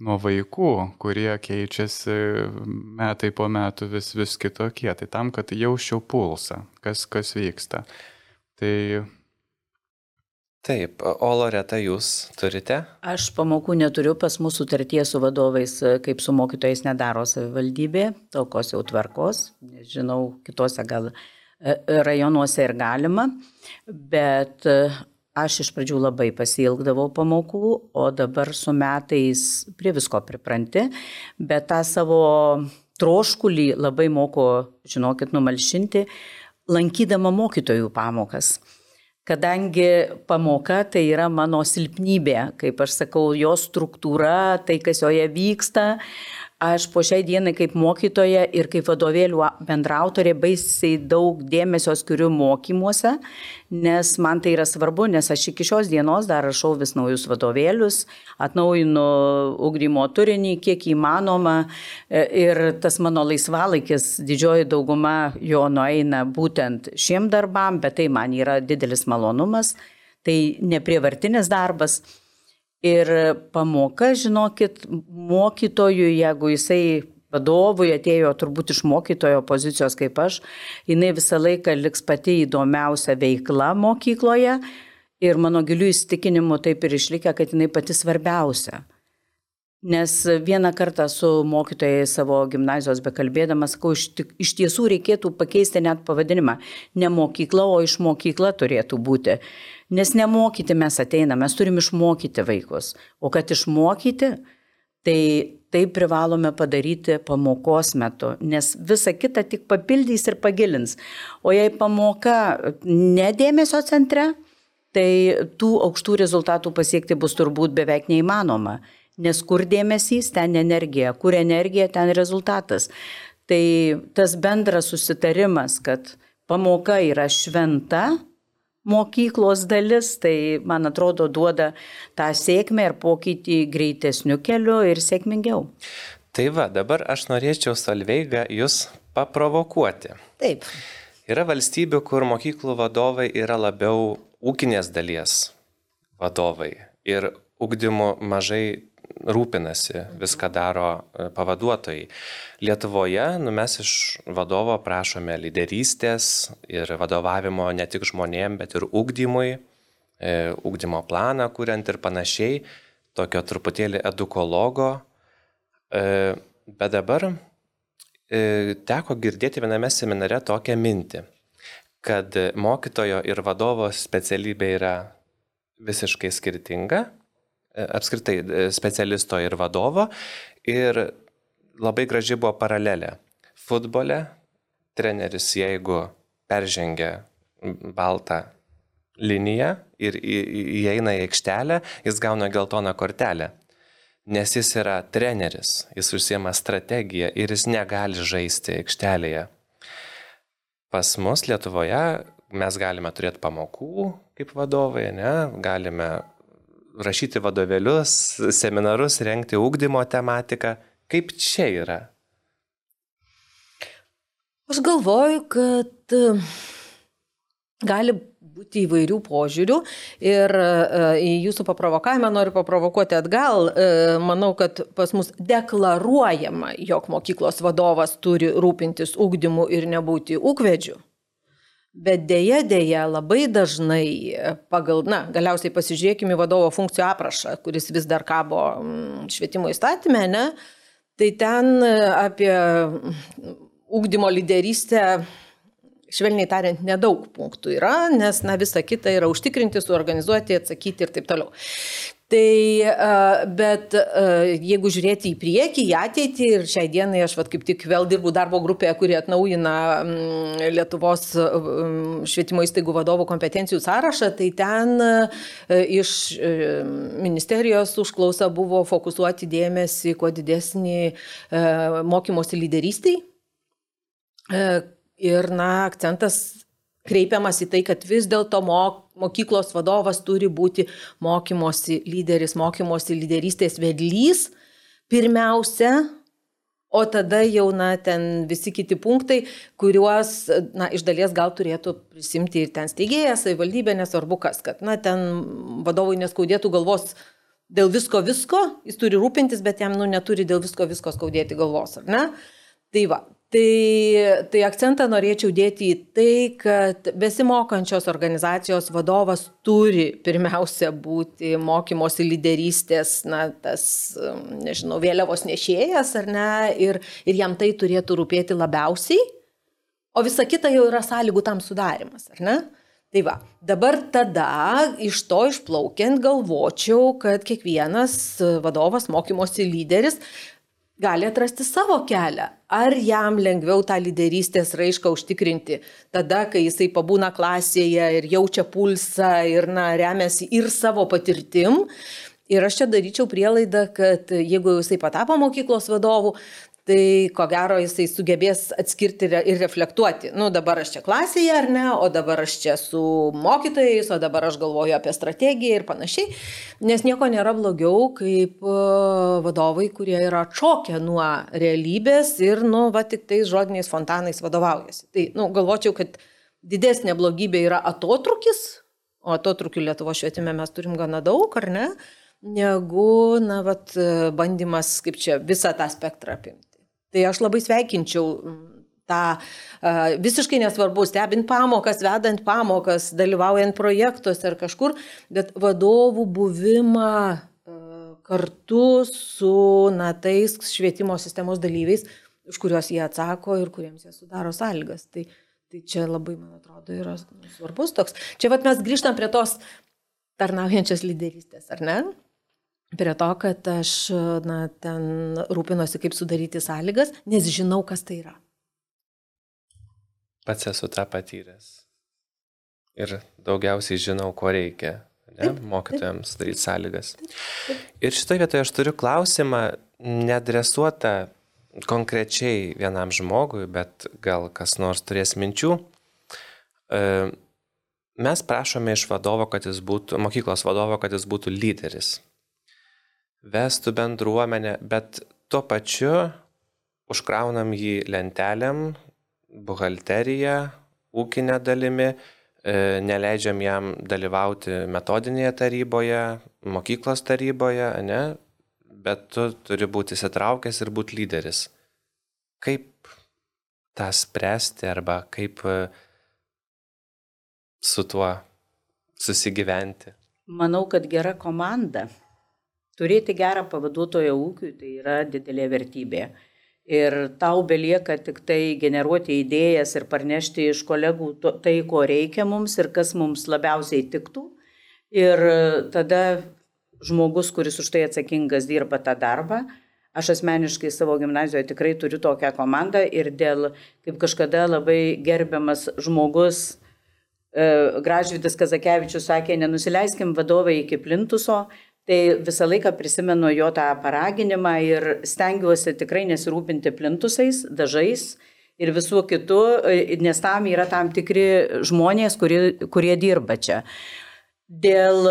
nuo vaikų, kurie keičiasi metai po metų vis, vis kitokie. Tai tam, kad jausčiau pulsą, kas, kas vyksta. Tai Taip, o Loreta, jūs turite? Aš pamokų neturiu, pas mūsų sutartie su vadovais, kaip su mokytojais nedaro savivaldybė, tokios jau tvarkos, žinau, kitose gal e, rajonuose ir galima, bet aš iš pradžių labai pasilgdavau pamokų, o dabar su metais prie visko pripranti, bet tą savo troškulį labai moko, žinokit, numalšinti lankydama mokytojų pamokas. Kadangi pamoka tai yra mano silpnybė, kaip aš sakau, jos struktūra, tai kas joje vyksta, aš po šiai dienai kaip mokytoja ir kaip vadovėlių bendrautorė baisiai daug dėmesio skiriu mokymuose, nes man tai yra svarbu, nes aš iki šios dienos dar rašau vis naujus vadovėlius, atnaujinu ugdymo turinį, kiek įmanoma e, ir tas mano laisvalaikis, didžioji dauguma jo nueina būtent šiem darbam, bet tai man yra didelis malonumas, tai neprievartinis darbas. Ir pamoka, žinokit, mokytojui, jeigu jisai vadovui atėjo turbūt iš mokytojo pozicijos kaip aš, jinai visą laiką liks pati įdomiausia veikla mokykloje ir mano gilių įsitikinimų taip ir išlikę, kad jinai pati svarbiausia. Nes vieną kartą su mokytojai savo gimnazijos bekalbėdama, sakau, iš, iš tiesų reikėtų pakeisti net pavadinimą. Ne mokykla, o iš mokykla turėtų būti. Nes nemokyti mes ateiname, mes turim išmokyti vaikus. O kad išmokyti, tai tai privalome padaryti pamokos metu, nes visa kita tik papildys ir pagilins. O jei pamoka nedėmesio centre, tai tų aukštų rezultatų pasiekti bus turbūt beveik neįmanoma. Nes kur dėmesys, ten energija, kur energija, ten rezultatas. Tai tas bendras susitarimas, kad pamoka yra šventa, mokyklos dalis, tai man atrodo duoda tą sėkmę ir pokytį greitesniu keliu ir sėkmingiau. Tai va, dabar aš norėčiau Salveiga jūs paprovokuoti. Taip. Yra valstybių, kur mokyklų vadovai yra labiau ūkinės dalies vadovai ir ugdymu mažai rūpinasi, viską daro e, pavaduotojai. Lietuvoje nu, mes iš vadovo prašome lyderystės ir vadovavimo ne tik žmonėm, bet ir ugdymui, e, ugdymo planą kuriant ir panašiai, tokio truputėlį edukologo. E, bet dabar teko girdėti viename seminare tokią mintį, kad mokytojo ir vadovo specialybė yra visiškai skirtinga apskritai e, specialisto ir vadovo. Ir labai graži buvo paralelė. Futbole treneris, jeigu peržengia baltą liniją ir įeina į aikštelę, jis gauna geltoną kortelę. Nes jis yra treneris, jis užsiema strategiją ir jis negali žaisti aikštelėje. Pas mus Lietuvoje mes galime turėti pamokų kaip vadovai, ne? galime rašyti vadovėlius, seminarus, renkti ūkdymo tematiką. Kaip čia yra? Aš galvoju, kad gali būti įvairių požiūrių ir e, į jūsų paprovokavimą noriu paprovokuoti atgal. E, manau, kad pas mus deklaruojama, jog mokyklos vadovas turi rūpintis ūkdymu ir nebūti ūkvedžiu. Bet dėja, dėja, labai dažnai pagal, na, galiausiai pasižiūrėkime vadovo funkcijų aprašą, kuris vis dar kabo mm, švietimo įstatymė, ne? Tai ten apie ūkdymo lyderystę švelniai tariant, nedaug punktų yra, nes na, visa kita yra užtikrinti, suorganizuoti, atsakyti ir taip toliau. Tai, bet jeigu žiūrėti į priekį, į ateitį ir šiai dienai aš vat, kaip tik vėl dirbu darbo grupėje, kuri atnaujina mm, Lietuvos mm, švietimo įstaigų vadovų kompetencijų sąrašą, tai ten iš ministerijos užklausa buvo fokusuoti dėmesį, kuo didesnį mokymosi lyderystiai Ir, na, akcentas kreipiamas į tai, kad vis dėlto mokyklos vadovas turi būti mokymosi lyderis, mokymosi lyderystės vedlys pirmiausia, o tada jau, na, ten visi kiti punktai, kuriuos, na, iš dalies gal turėtų prisimti ir ten steigėjas, savivaldybė, nesvarbu kas, kad, na, ten vadovui neskaudėtų galvos dėl visko visko, jis turi rūpintis, bet jam, nu, neturi dėl visko visko skaudėti galvos, ar ne? Tai va, Tai, tai akcentą norėčiau dėti į tai, kad besimokančios organizacijos vadovas turi pirmiausia būti mokymosi lyderystės, na, tas, nežinau, vėliavos nešėjas, ar ne, ir, ir jam tai turėtų rūpėti labiausiai, o visa kita jau yra sąlygų tam sudarimas, ar ne? Tai va, dabar tada iš to išplaukiant galvočiau, kad kiekvienas vadovas, mokymosi lyderis gali atrasti savo kelią. Ar jam lengviau tą lyderystės raišką užtikrinti tada, kai jisai pabūna klasėje ir jaučia pulsą ir na, remiasi ir savo patirtim. Ir aš čia daryčiau prielaidą, kad jeigu jisai patapo mokyklos vadovu, tai ko gero jisai sugebės atskirti ir reflektuoti. Nu, dabar aš čia klasėje ar ne, o dabar aš čia su mokytojais, o dabar aš galvoju apie strategiją ir panašiai. Nes nieko nėra blogiau kaip e, vadovai, kurie yra atšokę nuo realybės ir, nu, va, tik tais žodiniais fontanais vadovaujasi. Tai, nu, galvočiau, kad didesnė blogybė yra atotrukis, o atotrukį Lietuvo švietime mes turim gana daug, ar ne? negu, na, vat, bandymas, kaip čia, visą tą spektrą apimti. Tai aš labai sveikinčiau tą visiškai nesvarbu, stebint pamokas, vedant pamokas, dalyvaujant projektuose ar kažkur, bet vadovų buvimą kartu su na, tais švietimo sistemos dalyviais, už kuriuos jie atsako ir kuriems jie sudaro sąlygas. Tai, tai čia labai, man atrodo, yra svarbus toks. Čia vat mes grįžtam prie tos tarnaujančios lyderystės, ar ne? Prie to, kad aš na, ten rūpinosi, kaip sudaryti sąlygas, nes žinau, kas tai yra. Pats esu tą patyręs. Ir daugiausiai žinau, ko reikia ne, mokytojams daryti sąlygas. Ir šitoje vietoje aš turiu klausimą, nedresuotą konkrečiai vienam žmogui, bet gal kas nors turės minčių. E, mes prašome iš vadovo, kad jis būtų, mokyklos vadovo, kad jis būtų lyderis vestų bendruomenę, bet tuo pačiu užkraunam jį lentelėm, buhalteriją, ūkinę dalimi, e, neleidžiam jam dalyvauti metodinėje taryboje, mokyklos taryboje, ne? bet tu turi būti įsitraukęs ir būti lyderis. Kaip tą spręsti arba kaip e, su tuo susigyventi? Manau, kad gera komanda Turėti gerą pavaduotoją ūkiui tai yra didelė vertybė. Ir tau belieka tik tai generuoti idėjas ir parnešti iš kolegų tai, ko reikia mums ir kas mums labiausiai tiktų. Ir tada žmogus, kuris už tai atsakingas dirba tą darbą. Aš asmeniškai savo gimnazijoje tikrai turiu tokią komandą ir dėl, kaip kažkada labai gerbiamas žmogus, e, Gražvydas Kazakevičius sakė, nenusileiskim vadovai iki plintuso, tai visą laiką prisimenu jo tą paraginimą ir stengiuosi tikrai nesirūpinti plintusais, dažais ir visų kitų, nes tam yra tam tikri žmonės, kurie, kurie dirba čia. Dėl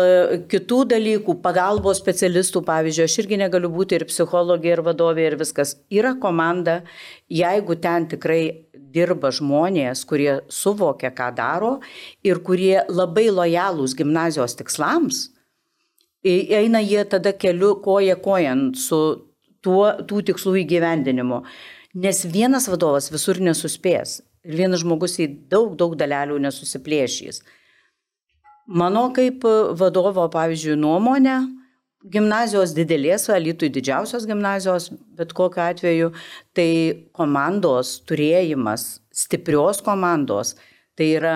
kitų dalykų, pagalbos specialistų, pavyzdžiui, aš irgi negaliu būti ir psichologė, ir vadovė, ir viskas. Yra komanda, jeigu ten tikrai dirba žmonės, kurie suvokia, ką daro ir kurie labai lojalūs gimnazijos tikslams, eina jie tada keliu koja kojant su tuo, tų tikslų įgyvendinimu. Nes vienas vadovas visur nesuspės ir vienas žmogus į daug, daug dalelių nesusiplėšys. Mano kaip vadovo, pavyzdžiui, nuomonė, gimnazijos didelės, Alitui didžiausios gimnazijos, bet kokiu atveju, tai komandos turėjimas, stiprios komandos, tai yra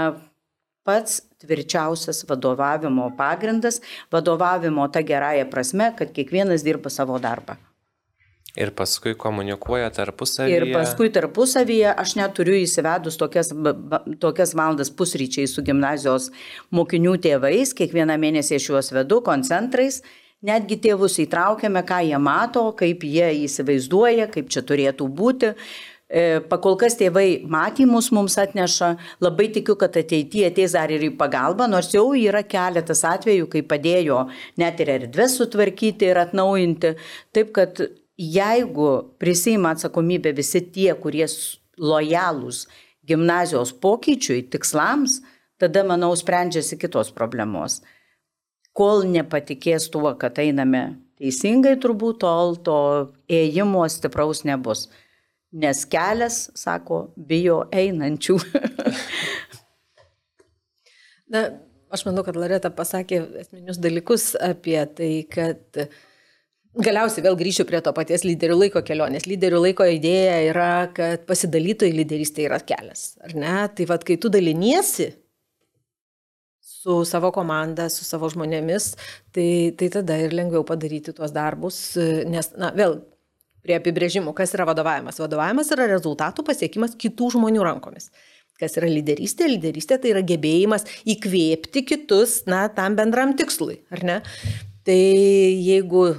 pats tvirčiausias vadovavimo pagrindas, vadovavimo ta gerąją prasme, kad kiekvienas dirba savo darbą. Ir paskui komunikuoja tarpusavyje. Ir paskui tarpusavyje aš neturiu įsivedus tokias, tokias valandas pusryčiai su gimnazijos mokinių tėvais, kiekvieną mėnesį aš juos vedu koncentrais, netgi tėvus įtraukiame, ką jie mato, kaip jie įsivaizduoja, kaip čia turėtų būti. E, pakol kas tėvai matymus mums atneša, labai tikiu, kad ateityje ateis dar ir į pagalbą, nors jau yra keletas atvejų, kai padėjo net ir erdvės sutvarkyti ir atnaujinti. Taip kad jeigu prisima atsakomybę visi tie, kurie lojalūs gimnazijos pokyčiui, tikslams, tada, manau, sprendžiasi kitos problemos. Kol nepatikės tuo, kad einame teisingai, turbūt tol to ėjimo stipraus nebus. Nes kelias, sako, bijo einančių. Na, aš manau, kad Loreta pasakė esminius dalykus apie tai, kad Galiausiai vėl grįšiu prie to paties lyderių laiko kelionės. Lyderių laiko idėja yra, kad pasidalytojai lyderystė yra kelias, ar ne? Tai vad, kai tu daliniesi su savo komanda, su savo žmonėmis, tai, tai tada ir lengviau padaryti tuos darbus, nes, na, vėl prie apibrėžimų, kas yra vadovavimas. Vadovavimas yra rezultatų pasiekimas kitų žmonių rankomis. Kas yra lyderystė? Lyderystė tai yra gebėjimas įkvėpti kitus, na, tam bendram tikslui, ar ne? Tai jeigu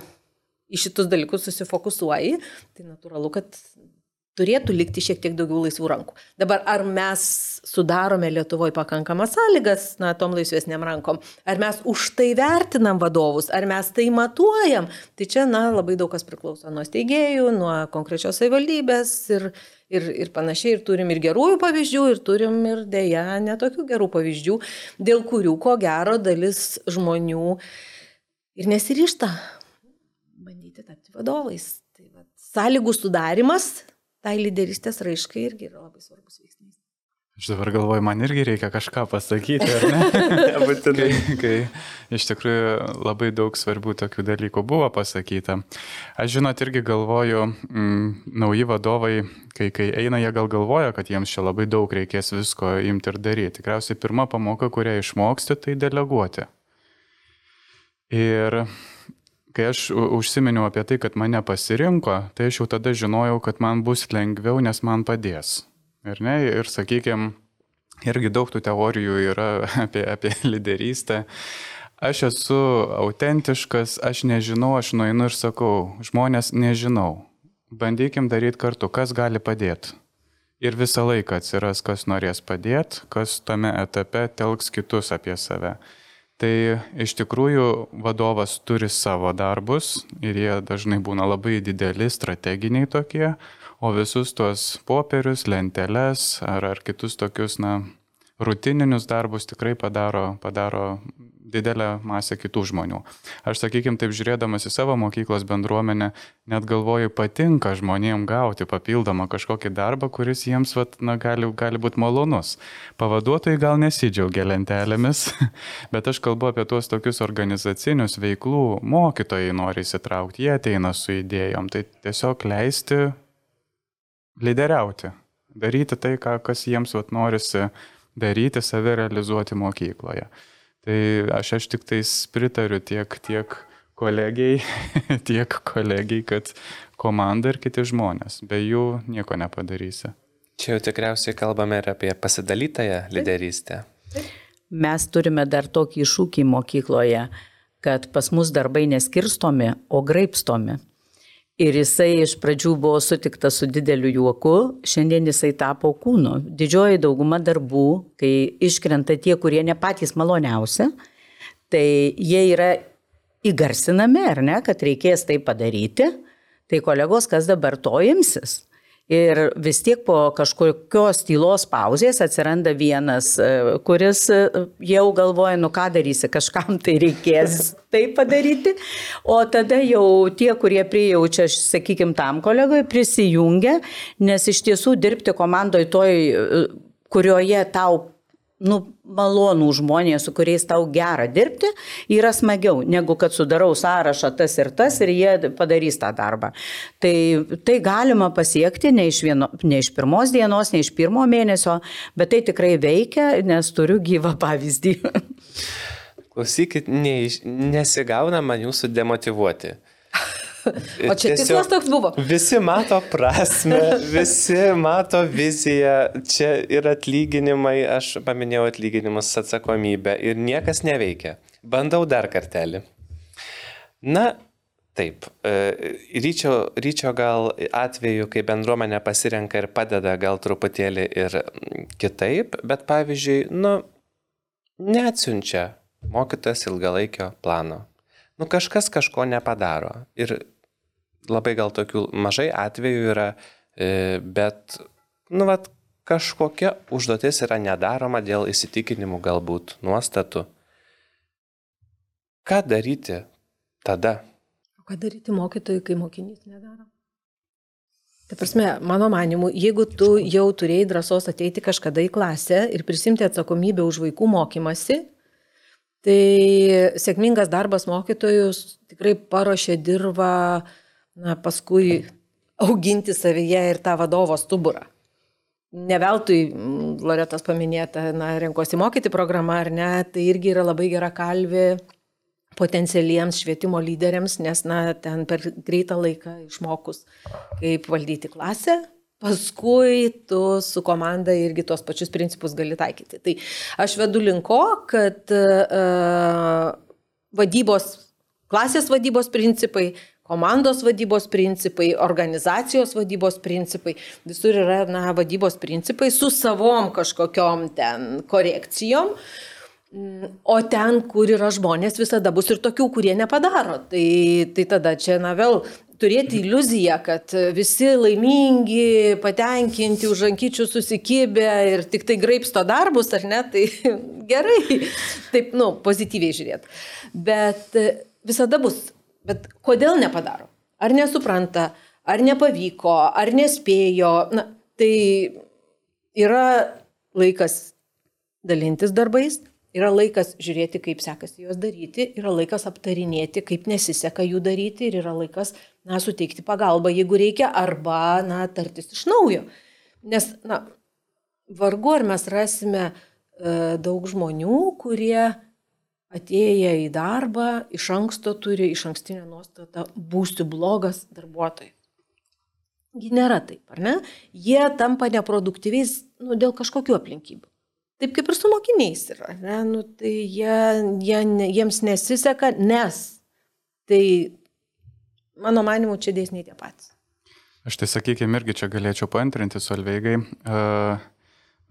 į šitus dalykus susifokusuoji, tai natūralu, kad turėtų likti šiek tiek daugiau laisvų rankų. Dabar ar mes sudarome Lietuvoje pakankamas sąlygas, na, tom laisvesniam rankom, ar mes už tai vertinam vadovus, ar mes tai matuojam, tai čia, na, labai daug kas priklauso nuo steigėjų, nuo konkrečios savivaldybės ir, ir, ir panašiai, ir turim ir gerųjų pavyzdžių, ir turim ir dėja netokių gerų pavyzdžių, dėl kurių, ko gero, dalis žmonių ir nesiryšta bandyti tapti vadovais. Tai va, sąlygų sudarimas tai lyderystės raiškai irgi yra labai svarbus veiksnys. Aš dabar galvoju, man irgi reikia kažką pasakyti, ar ne? Nebūtinai. kai, kai iš tikrųjų labai daug svarbių tokių dalykų buvo pasakyta. Aš žinot, irgi galvoju, mm, nauji vadovai, kai, kai eina, jie gal galvoja, kad jiems čia labai daug reikės visko imti ir daryti. Tikriausiai pirma pamoka, kurią išmoksti, tai deleguoti. Ir kai aš užsiminiau apie tai, kad mane pasirinko, tai aš jau tada žinojau, kad man bus lengviau, nes man padės. Ir, ne, ir sakykime, irgi daug tų teorijų yra apie, apie lyderystę. Aš esu autentiškas, aš nežinau, aš nueinu ir sakau, žmonės nežinau. Bandykim daryti kartu, kas gali padėti. Ir visą laiką atsiras, kas norės padėti, kas tame etape telks kitus apie save. Tai iš tikrųjų vadovas turi savo darbus ir jie dažnai būna labai dideli, strateginiai tokie, o visus tuos popierius, lenteles ar, ar kitus tokius, na, rutininius darbus tikrai padaro, padaro didelę masę kitų žmonių. Aš, sakykime, taip žiūrėdamas į savo mokyklos bendruomenę, net galvoju, patinka žmonėm gauti papildomą kažkokį darbą, kuris jiems, vat, na, gali, gali būti malonus. Pavaduotojai gal nesidžiaugia lentelėmis, bet aš kalbu apie tuos tokius organizacinius veiklų, mokytojai nori įsitraukti, jie ateina su idėjom, tai tiesiog leisti lyderiauti, daryti tai, ką, kas jiems vat, norisi daryti, save realizuoti mokykloje. Tai aš, aš tik tais pritariu tiek, tiek kolegiai, tiek kolegiai, kad komanda ir kiti žmonės. Be jų nieko nepadarysi. Čia jau tikriausiai kalbame ir apie pasidalytąją lyderystę. Mes turime dar tokį iššūkį mokykloje, kad pas mus darbai neskirstomi, o graipstomi. Ir jisai iš pradžių buvo sutiktas su dideliu juoku, šiandien jisai tapo kūnu. Didžioji dauguma darbų, kai iškrenta tie, kurie ne patys maloniausi, tai jie yra įgarsinami, ar ne, kad reikės tai padaryti. Tai kolegos, kas dabar to imsis? Ir vis tiek po kažkokios tylos pauzės atsiranda vienas, e, kuris e, jau galvoja, nu ką darysi, kažkam tai reikės tai padaryti. O tada jau tie, kurie prijaučia, sakykime, tam kolegai, prisijungia, nes iš tiesų dirbti komandoje toj, e, kurioje tau nu, malonų žmonės, su kuriais tau gera dirbti, yra smagiau, negu kad sudarau sąrašą tas ir tas ir jie padarys tą darbą. Tai, tai galima pasiekti ne iš, vieno, ne iš pirmos dienos, ne iš pirmo mėnesio, bet tai tikrai veikia, nes turiu gyvą pavyzdį. Klausykit, neiš, nesigauna man jūsų demotivuoti. O čia tikslas toks buvo. Visi mato prasme, visi mato viziją, čia ir atlyginimai, aš paminėjau atlyginimus, atsakomybę ir niekas neveikia. Bandau dar kartelį. Na, Taip, e, ryčio, ryčio gal atveju, kai bendruomenė pasirenka ir padeda gal truputėlį ir kitaip, bet pavyzdžiui, nu, neatsiunčia mokytas ilgalaikio plano. Nu, kažkas kažko nepadaro. Ir labai gal tokių mažai atvejų yra, e, bet, nu, vat, kažkokia užduotis yra nedaroma dėl įsitikinimų galbūt, nuostatų. Ką daryti tada? O ką daryti mokytojui, kai mokinys nedaro? Tai prasme, mano manimu, jeigu tu jau turėjai drąsos ateiti kažkada į klasę ir prisimti atsakomybę už vaikų mokymasi, tai sėkmingas darbas mokytojus tikrai paruošė dirbą uh, na, paskui auginti savyje ir tą vadovo stuburą. Neveltui Loretos paminėta, na, renkosi mokyti programą ar ne, tai irgi yra labai gera kalvė potencialiems švietimo lyderiams, nes, na, ten per greitą laiką išmokus, kaip valdyti klasę, paskui tu su komanda irgi tuos pačius principus gali taikyti. Tai aš vedu linko, kad uh, vadybos, klasės vadybos principai komandos vadybos principai, organizacijos vadybos principai, visur yra na, vadybos principai su savom kažkokiom ten korekcijom. O ten, kur yra žmonės, visada bus ir tokių, kurie nepadaro. Tai, tai tada čia, na vėl, turėti iliuziją, kad visi laimingi, patenkinti, už rankyčių susikibę ir tik tai graipsto darbus, ar ne, tai gerai. Taip, nu, pozityviai žiūrėt. Bet visada bus Bet kodėl nepadaro? Ar nesupranta, ar nepavyko, ar nespėjo. Na, tai yra laikas dalintis darbais, yra laikas žiūrėti, kaip sekasi juos daryti, yra laikas aptarinėti, kaip nesiseka jų daryti ir yra laikas, na, suteikti pagalbą, jeigu reikia, arba, na, tartis iš naujo. Nes, na, vargu ar mes rasime e, daug žmonių, kurie atėję į darbą iš anksto turi iš ankstinę nuostatą būsiu blogas darbuotojas. Gi nėra taip, ar ne? Jie tampa neproduktyviais nu, dėl kažkokių aplinkybių. Taip kaip ir su mokiniais yra, ne? Nu, tai jie, jie, jiems nesiseka, nes tai mano manimu čia dėsniai tie patys. Aš tai sakykime irgi čia galėčiau paantrinti Solveigai. Uh,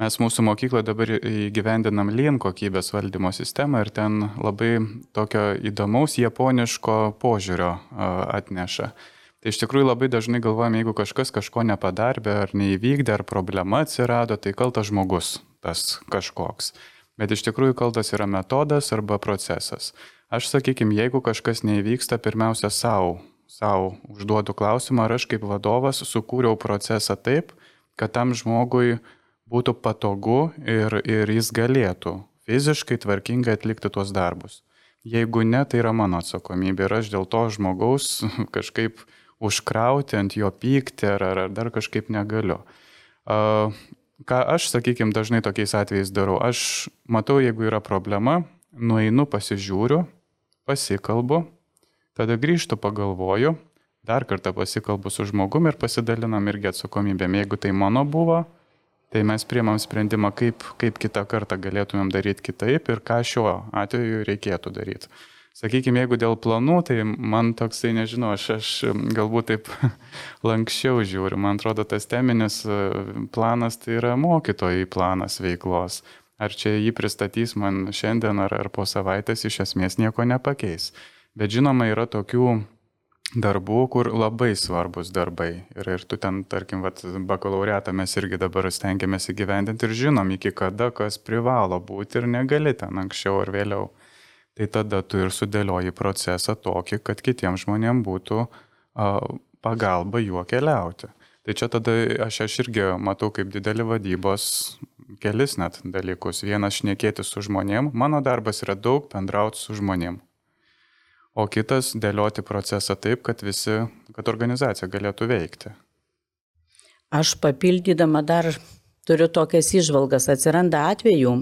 Mes mūsų mokykloje dabar įgyvendinam lien kokybės valdymo sistemą ir ten labai tokio įdomaus japoniško požiūrio atneša. Tai iš tikrųjų labai dažnai galvojame, jeigu kažkas kažko nepadarbė ar neįvykdė, ar problema atsirado, tai kaltas žmogus tas kažkoks. Bet iš tikrųjų kaltas yra metodas arba procesas. Aš sakykime, jeigu kažkas neįvyksta, pirmiausia savo, savo užduodu klausimą, ar aš kaip vadovas sukūriau procesą taip, kad tam žmogui būtų patogu ir, ir jis galėtų fiziškai tvarkingai atlikti tuos darbus. Jeigu ne, tai yra mano atsakomybė ir aš dėl to žmogaus kažkaip užkrauti ant jo pykti ar, ar, ar dar kažkaip negaliu. Ką aš, sakykime, dažnai tokiais atvejais darau, aš matau, jeigu yra problema, nueinu, pasižiūriu, pasikalbu, tada grįžtu pagalvoju, dar kartą pasikalbu su žmogumi ir pasidalinam irgi atsakomybėm. Jeigu tai mano buvo, tai mes priemam sprendimą, kaip, kaip kitą kartą galėtumėm daryti kitaip ir ką šiuo atveju reikėtų daryti. Sakykime, jeigu dėl planų, tai man toksai, nežinau, aš, aš galbūt taip lankščiau žiūriu. Man atrodo, tas teminis e, planas tai yra mokytojai planas veiklos. Ar čia jį pristatys man šiandien ar, ar po savaitės, iš esmės nieko nepakeis. Bet žinoma, yra tokių darbų, kur labai svarbus darbai. Ir, ir tu ten, tarkim, vat, bakalaureatą mes irgi dabar stengiamės įgyvendinti ir žinom, iki kada kas privalo būti ir negali ten anksčiau ar vėliau. Tai tada tu ir sudėlioji procesą tokį, kad kitiems žmonėms būtų a, pagalba juo keliauti. Tai čia tada aš, aš irgi matau kaip didelį vadybos kelis net dalykus. Vienas šnekėti su žmonėm, mano darbas yra daug bendrauti su žmonėm o kitas dėlioti procesą taip, kad visi, kad organizacija galėtų veikti. Aš papildydama dar turiu tokias išvalgas. Atsiranda atvejų,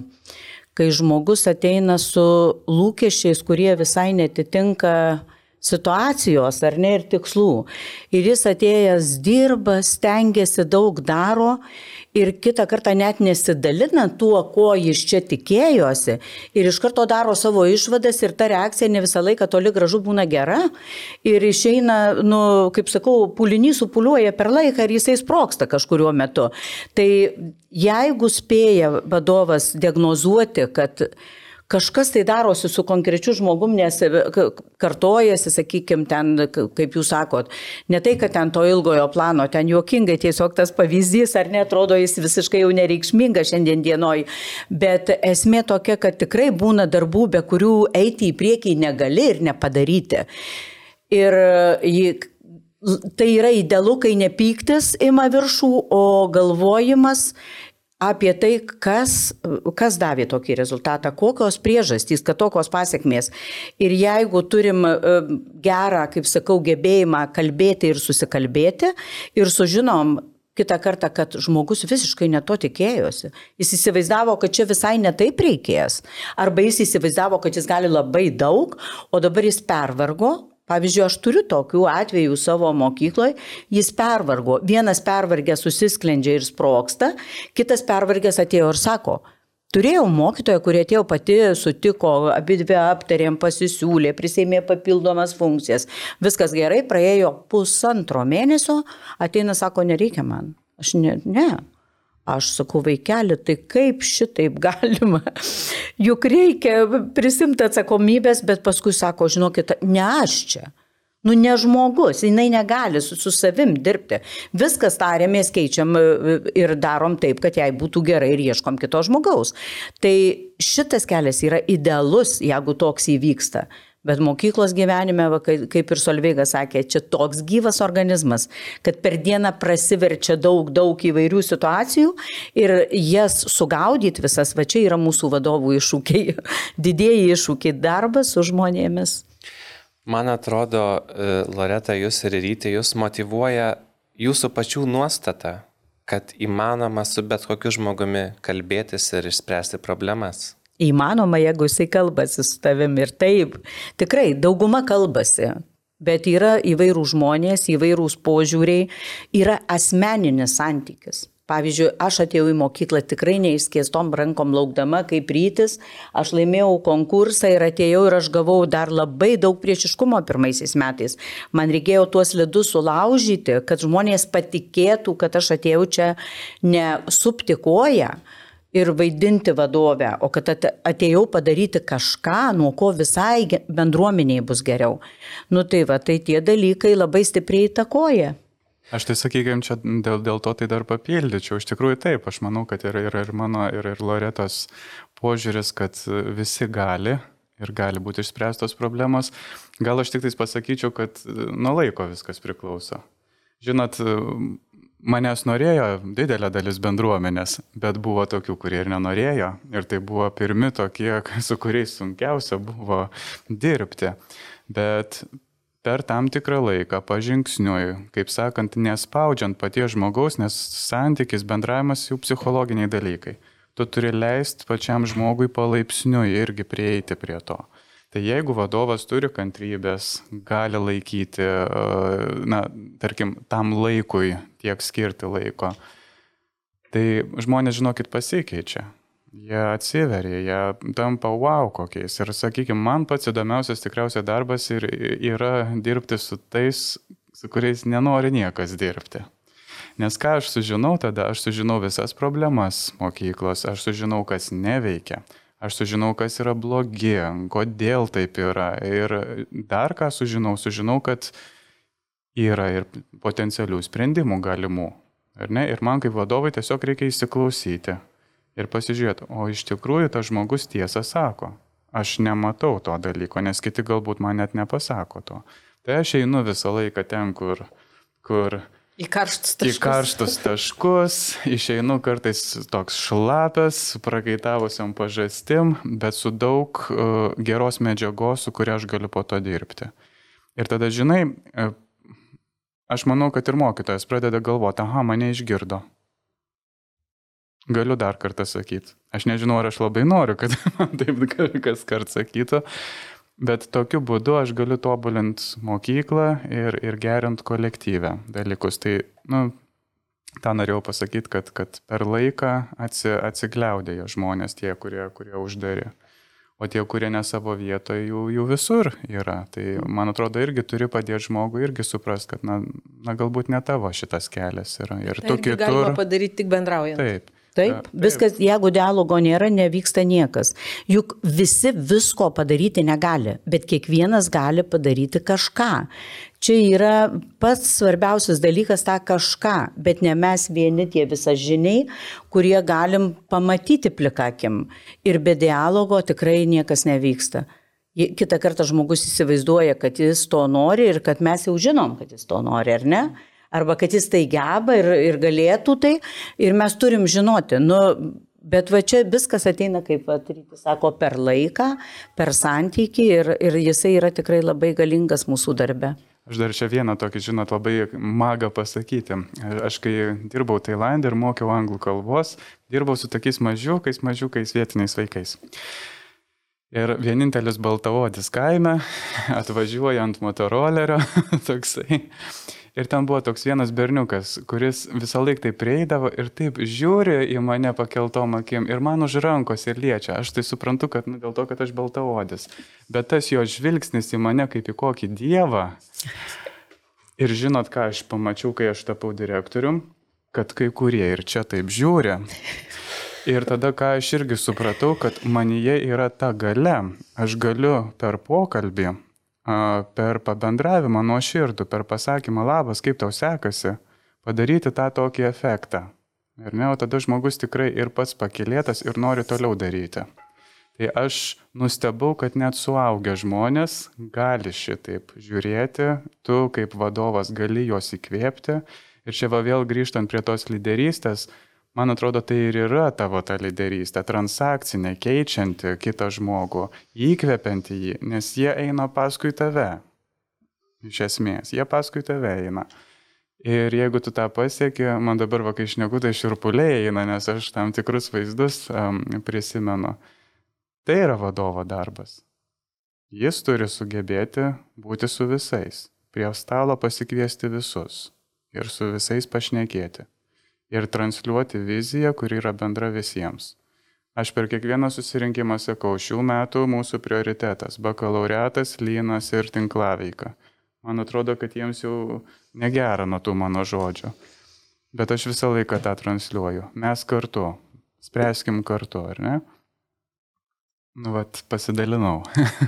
kai žmogus ateina su lūkesčiais, kurie visai netitinka situacijos ar ne ir tikslų. Ir jis atėjęs dirba, stengiasi, daug daro ir kitą kartą net nesidalina tuo, ko jis čia tikėjosi ir iš karto daro savo išvadas ir ta reakcija ne visą laiką toli gražu būna gera ir išeina, nu, kaip sakau, pulinys supuliuoja per laiką ir jisai sproksta kažkurio metu. Tai jeigu spėja vadovas diagnozuoti, kad kažkas tai darosi su konkrečiu žmogum, nes e, kartojasi, sakykime, ten, kaip jūs sakot, ne tai, kad ten to ilgojo plano, ten juokingai tiesiog tas pavyzdys, ar netrodo jis visiškai jau nereikšmingas šiandien dienoj, bet esmė tokia, kad tikrai būna darbų, be kurių eiti į priekį negali ir nepadaryti. Ir jį, tai yra idealu, kai nepyktis ima viršų, o galvojimas apie tai, kas, kas davė tokį rezultatą, kokios priežastys, kad tokios pasiekmės. Ir jeigu turim e, gerą, kaip sakau, gebėjimą kalbėti ir susikalbėti ir sužinom kitą kartą, kad žmogus visiškai neto tikėjosi. Jis įsivaizdavo, kad čia visai netaip reikės. Arba jis įsivaizdavo, kad jis gali labai daug, o dabar jis pervargo, Pavyzdžiui, aš turiu tokių atvejų savo mokykloje, jis pervargo. Vienas pervargęs susisklendžia ir sproksta, kitas pervargęs atėjo ir sako, Turėjau mokytoją, kurie atėjo pati, sutiko, abi dvi aptarėm, pasisiūlė, prisėmė papildomas funkcijas. Viskas gerai, praėjo pusantro mėnesio, ateina, sako, nereikia man. Aš ne, ne, Aš sakau, vaikeli, tai kaip šitaip galima? Juk reikia prisimti atsakomybės, bet paskui sako, žinokit, ne aš čia. Nu, ne žmogus, jinai negali su, su savim dirbti. Viskas tarėmės, keičiam e, ir darom taip, kad jai būtų gerai ir ieškom kito žmogaus. Tai šitas kelias yra idealus, jeigu toks įvyksta. Bet mokyklos gyvenime, va, kaip ir Solveiga sakė, čia toks gyvas organizmas, kad per dieną prasiverčia daug, daug įvairių situacijų ir jas sugaudyti visas, va čia yra mūsų vadovų iššūkiai, didėjai iššūkiai darbas su žmonėmis. Man atrodo, e, Loreta, jūs ir ryte, jūs motivuoja jūsų pačių nuostata, kad įmanoma su bet kokiu žmogumi kalbėtis ir išspręsti problemas. Įmanoma, jeigu jisai kalbasi su tavimi ir taip. Tikrai, dauguma kalbasi, bet yra įvairių žmonės, įvairūs požiūriai, yra asmeninis santykis. Pavyzdžiui, aš atėjau į mokyklą tikrai neįskėstom rankom laukdama kaip rytis, aš laimėjau konkursą ir atėjau ir aš gavau dar labai daug priešiškumo pirmaisiais metais. Man reikėjo tuos ledus sulaužyti, kad žmonės patikėtų, kad aš atėjau čia ne suptikoja, ir vaidinti vadovę, o kad atėjau padaryti kažką, nuo ko visai bendruomeniai bus geriau. Nu tai va, tai tie dalykai labai stipriai įtakoja. Aš tai sakykime, čia dėl, dėl to tai dar papildyčiau. Iš tikrųjų taip, aš manau, kad yra ir, ir mano, ir, ir Loretos požiūris, kad visi gali ir gali būti išspręstos problemos. Gal aš tik tais pasakyčiau, kad nuo laiko viskas priklauso. Žinot, manęs norėjo didelė dalis bendruomenės, bet buvo tokių, kurie ir nenorėjo. Ir tai buvo pirmi tokie, su kuriais sunkiausia buvo dirbti. Bet per tam tikrą laiką, pažingsniui, kaip sakant, nespaudžiant paties žmogaus, nes santykis, bendravimas jau psichologiniai dalykai. Tu turi leisti pačiam žmogui palaipsniui irgi prieiti prie to. Tai jeigu vadovas turi kantrybės, gali laikyti, e, na, tarkim, tam laikui tiek skirti laiko, tai žmonės, žinokit, pasikeičia. Jie atsiveria, jie tampa wow kokiais. Ir sakykime, man pats įdomiausias tikriausiai darbas ir yra dirbti su tais, su kuriais nenori niekas dirbti. Nes ką aš sužinau tada, aš sužinau visas problemas mokyklos, aš sužinau, kas neveikia, aš sužinau, kas yra blogi, kodėl taip yra. Ir dar ką sužinau, sužinau, kad yra ir potencialių sprendimų galimų. Ir man kaip vadovai tiesiog reikia įsiklausyti ir pasižiūrėti, o iš tikrųjų tas žmogus tiesą sako. Aš nematau to dalyko, nes kiti galbūt man net nepasako to. Tai aš einu visą laiką ten, kur, kur Į karštus taškus. Į karštus taškus, išeinu kartais toks šlapės, prakaitavusiam pažastim, bet su daug uh, geros medžiagos, su kuria aš galiu po to dirbti. Ir tada, žinai, uh, aš manau, kad ir mokytojas pradeda galvoti, aha, mane išgirdo. Galiu dar kartą sakyti. Aš nežinau, ar aš labai noriu, kad man taip kas kart sakytų, bet tokiu būdu aš galiu tobulinti mokyklą ir, ir gerinti kolektyvę dalykus. Tai, nu, tą norėjau pasakyti, kad, kad per laiką atsi, atsigliaudėjo žmonės tie, kurie, kurie uždari. O tie, kurie ne savo vietoje, jų, jų visur yra. Tai man atrodo, irgi turi padėti žmogui irgi suprast, kad, na, na galbūt ne tavo šitas kelias yra. Ir tai tu kitur. Galima padaryti tik bendraujant. Taip. Taip, viskas, jeigu dialogo nėra, nevyksta niekas. Juk visi visko padaryti negali, bet kiekvienas gali padaryti kažką. Čia yra pats svarbiausias dalykas tą kažką, bet ne mes vieni tie visažiniai, kurie galim pamatyti plikakim. Ir be dialogo tikrai niekas nevyksta. Kita kartą žmogus įsivaizduoja, kad jis to nori ir kad mes jau žinom, kad jis to nori, ar ne? Arba kad jis tai geba ir, ir galėtų tai, ir mes turim žinoti, nu, bet va čia viskas ateina, kaip Rytis sako, per laiką, per santykį ir, ir jisai yra tikrai labai galingas mūsų darbe. Aš dar čia vieną tokį, žinot, labai magą pasakyti. Aš kai dirbau Tailandė ir mokiau anglų kalbos, dirbau su tokiais mažiukais, mažiukais vietiniais vaikais. Ir vienintelis baltavodis kaime atvažiuoja ant motorolerio, toksai. Ir ten buvo toks vienas berniukas, kuris visą laiką taip prieidavo ir taip žiūri į mane pakeltom akim ir man už rankos ir liečia. Aš tai suprantu, kad nu, dėl to, kad aš baltaodis. Bet tas jo žvilgsnis į mane kaip į kokį dievą. Ir žinot, ką aš pamačiau, kai aš tapau direktorium, kad kai kurie ir čia taip žiūri. Ir tada, ką aš irgi supratau, kad manyje yra ta gale. Aš galiu per pokalbį per pabendravimą nuo širdų, per pasakymą labas, kaip tau sekasi, padaryti tą tokį efektą. Ir ne, o tada žmogus tikrai ir pats pakilėtas ir nori toliau daryti. Tai aš nustebau, kad net suaugę žmonės gali šitaip žiūrėti, tu kaip vadovas gali juos įkvėpti. Ir čia va vėl grįžtant prie tos lyderystės, Man atrodo, tai ir yra tavo ta lyderystė, transakcinė, keičianti kitą žmogų, įkvepianti jį, nes jie eina paskui tave. Iš esmės, jie paskui tave eina. Ir jeigu tu tą pasieki, man dabar vakai išneku, tai širpuliai eina, nes aš tam tikrus vaizdus um, prisimenu. Tai yra vadovo darbas. Jis turi sugebėti būti su visais, prie stalo pasikviesti visus ir su visais pašnekėti ir transliuoti viziją, kuri yra bendra visiems. Aš per kiekvieną susirinkimą sakau, šių metų mūsų prioritetas - bakalaureatas, lynas ir tinklaveika. Man atrodo, kad jiems jau negera nuo tų mano žodžių. Bet aš visą laiką tą transliuoju. Mes kartu. Spręskim kartu, ar ne? Nu, vat, pasidalinau.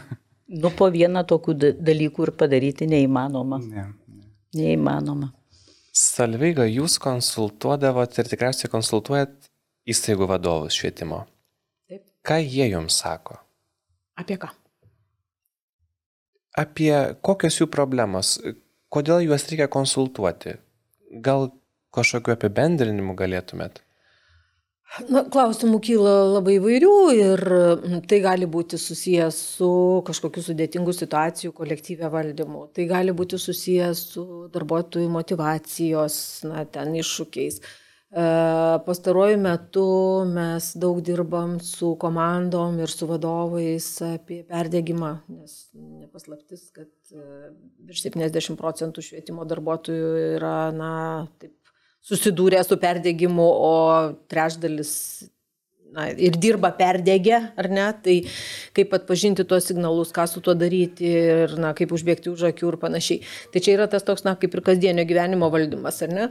nu, po vieną tokių dalykų ir padaryti neįmanoma. Ne, ne. Neįmanoma. Salveiga, jūs konsultuodavot ir tikriausiai konsultuojat įstaigų vadovus švietimo. Taip. Ką jie jums sako? Apie ką? Apie kokios jų problemos, kodėl juos reikia konsultuoti. Gal kažkokiu apibendrinimu galėtumėt? Na, klausimų kyla labai įvairių ir tai gali būti susijęs su kažkokiu sudėtingu situacijų kolektyvė valdymu. Tai gali būti susijęs su darbuotojų motivacijos, na, ten iššūkiais. Pastaruoju metu mes daug dirbam su komandom ir su vadovais apie perdėgymą, nes nepaslaptis, kad virš 70 procentų švietimo darbuotojų yra, na, taip, susidūrę su perdėgymu, o trečdalis na, ir dirba perdegę, ar ne, tai kaip atpažinti tuos signalus, ką su tuo daryti ir na, kaip užbėgti už akių ir panašiai. Tai čia yra tas toks, na, kaip ir kasdienio gyvenimo valdymas, ar ne?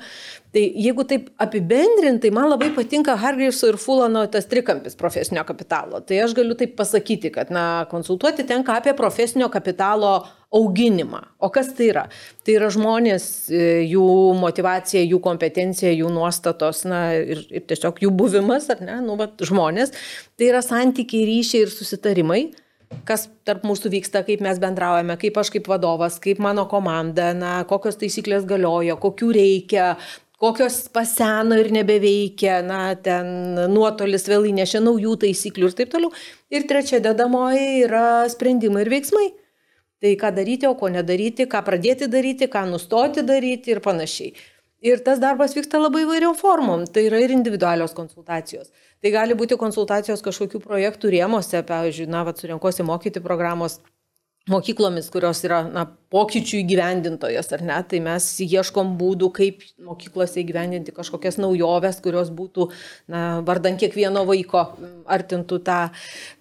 Tai jeigu taip apibendrintai, man labai patinka Hargreaveso ir Fulano tas trikampis profesinio kapitalo. Tai aš galiu taip pasakyti, kad, na, konsultuoti tenka apie profesinio kapitalo auginimą. O kas tai yra? Tai yra žmonės, e, jų motivacija, jų kompetencija, jų nuostatos, na ir, ir tiesiog jų buvimas, ar ne, nu, bet žmonės. Tai yra santykiai, ryšiai ir susitarimai kas tarp mūsų vyksta, kaip mes bendraujame, kaip aš kaip vadovas, kaip mano komanda, na, kokios taisyklės galioja, kokių reikia, kokios paseno ir nebeveikia, na, ten nuotolis vėl įnešė naujų taisyklių ir taip toliau. Ir trečia dedamoji yra sprendimai ir veiksmai. Tai ką daryti, o ko nedaryti, ką pradėti daryti, ką nustoti daryti ir panašiai. Ir tas darbas vyksta labai įvairiom formom. Tai yra ir individualios konsultacijos. Tai gali būti konsultacijos kažkokių projektų rėmose, pavyzdžiui, na, vad surinkosi mokyti programos mokyklomis, kurios yra na, pokyčių įgyvendintojas, ar ne, tai mes ieškom būdų, kaip mokyklose įgyvendinti kažkokias naujoves, kurios būtų, na, vardant kiekvieno vaiko, artintų tą,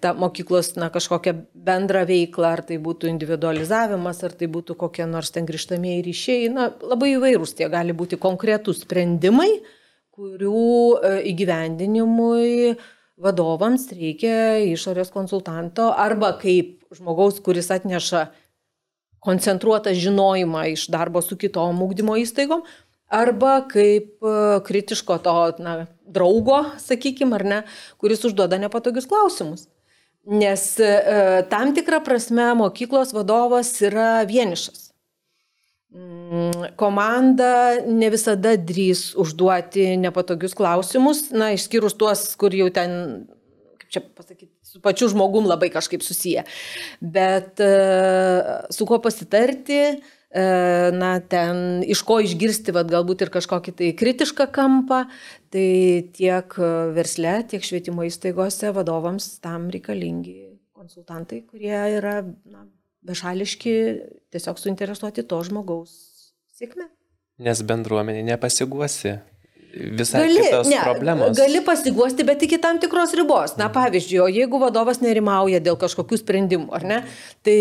tą mokyklos, na, kažkokią bendrą veiklą, ar tai būtų individualizavimas, ar tai būtų kokie nors ten grįžtamieji ryšiai, na, labai įvairūs tie gali būti konkretūs sprendimai, kurių e, įgyvendinimui vadovams reikia išorės konsultanto arba kaip žmogaus, kuris atneša koncentruotą žinojimą iš darbo su kitom ūkdymo įstaigom, arba kaip e, kritiško to na, draugo, sakykime, ar ne, kuris užduoda nepatogius klausimus. Nes e, tam tikrą prasme mokyklos vadovas yra vienišas. Mm, komanda ne visada drys užduoti nepatogius klausimus, na, išskyrus tuos, kur jau ten, kaip čia pasakyti, su pačiu žmogum labai kažkaip susiję. Bet e, su kuo pasitarti, e, na, ten iš ko išgirsti, vad galbūt ir kažkokį tai kritišką kampą, tai tiek versle, tiek švietimo įstaigose vadovams tam reikalingi konsultantai, kurie yra na, bešališki, tiesiog suinteresuoti to žmogaus sėkme. Nes bendruomenė nepasiguosi visai gali, kitos ne, problemos. Gali pasiguosti, bet iki tam tikros ribos. Na, pavyzdžiui, o jeigu vadovas nerimauja dėl kažkokių sprendimų, ar ne, tai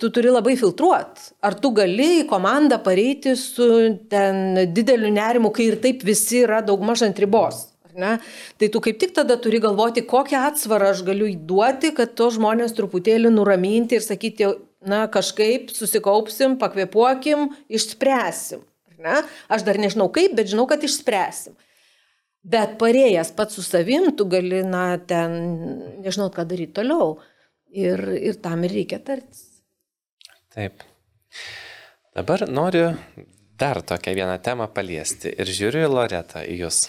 tu turi labai filtruoti. Ar tu gali į komandą pareiti su ten dideliu nerimu, kai ir taip visi yra daugmaž ant ribos. Ne? Tai tu kaip tik tada turi galvoti, kokią atsvarą aš galiu įduoti, kad to žmonės truputėlį nuraminti ir sakyti, na kažkaip susikaupsim, pakvepuokim, išspręsim. Ne? Aš dar nežinau kaip, bet žinau, kad išspręsim. Bet parėjęs pats su savim, tu gali, na, ten, nežinau, ką daryti toliau. Ir, ir tam ir reikia tartis. Taip. Dabar noriu dar tokią vieną temą paliesti ir žiūriu į Loretą, į jūs.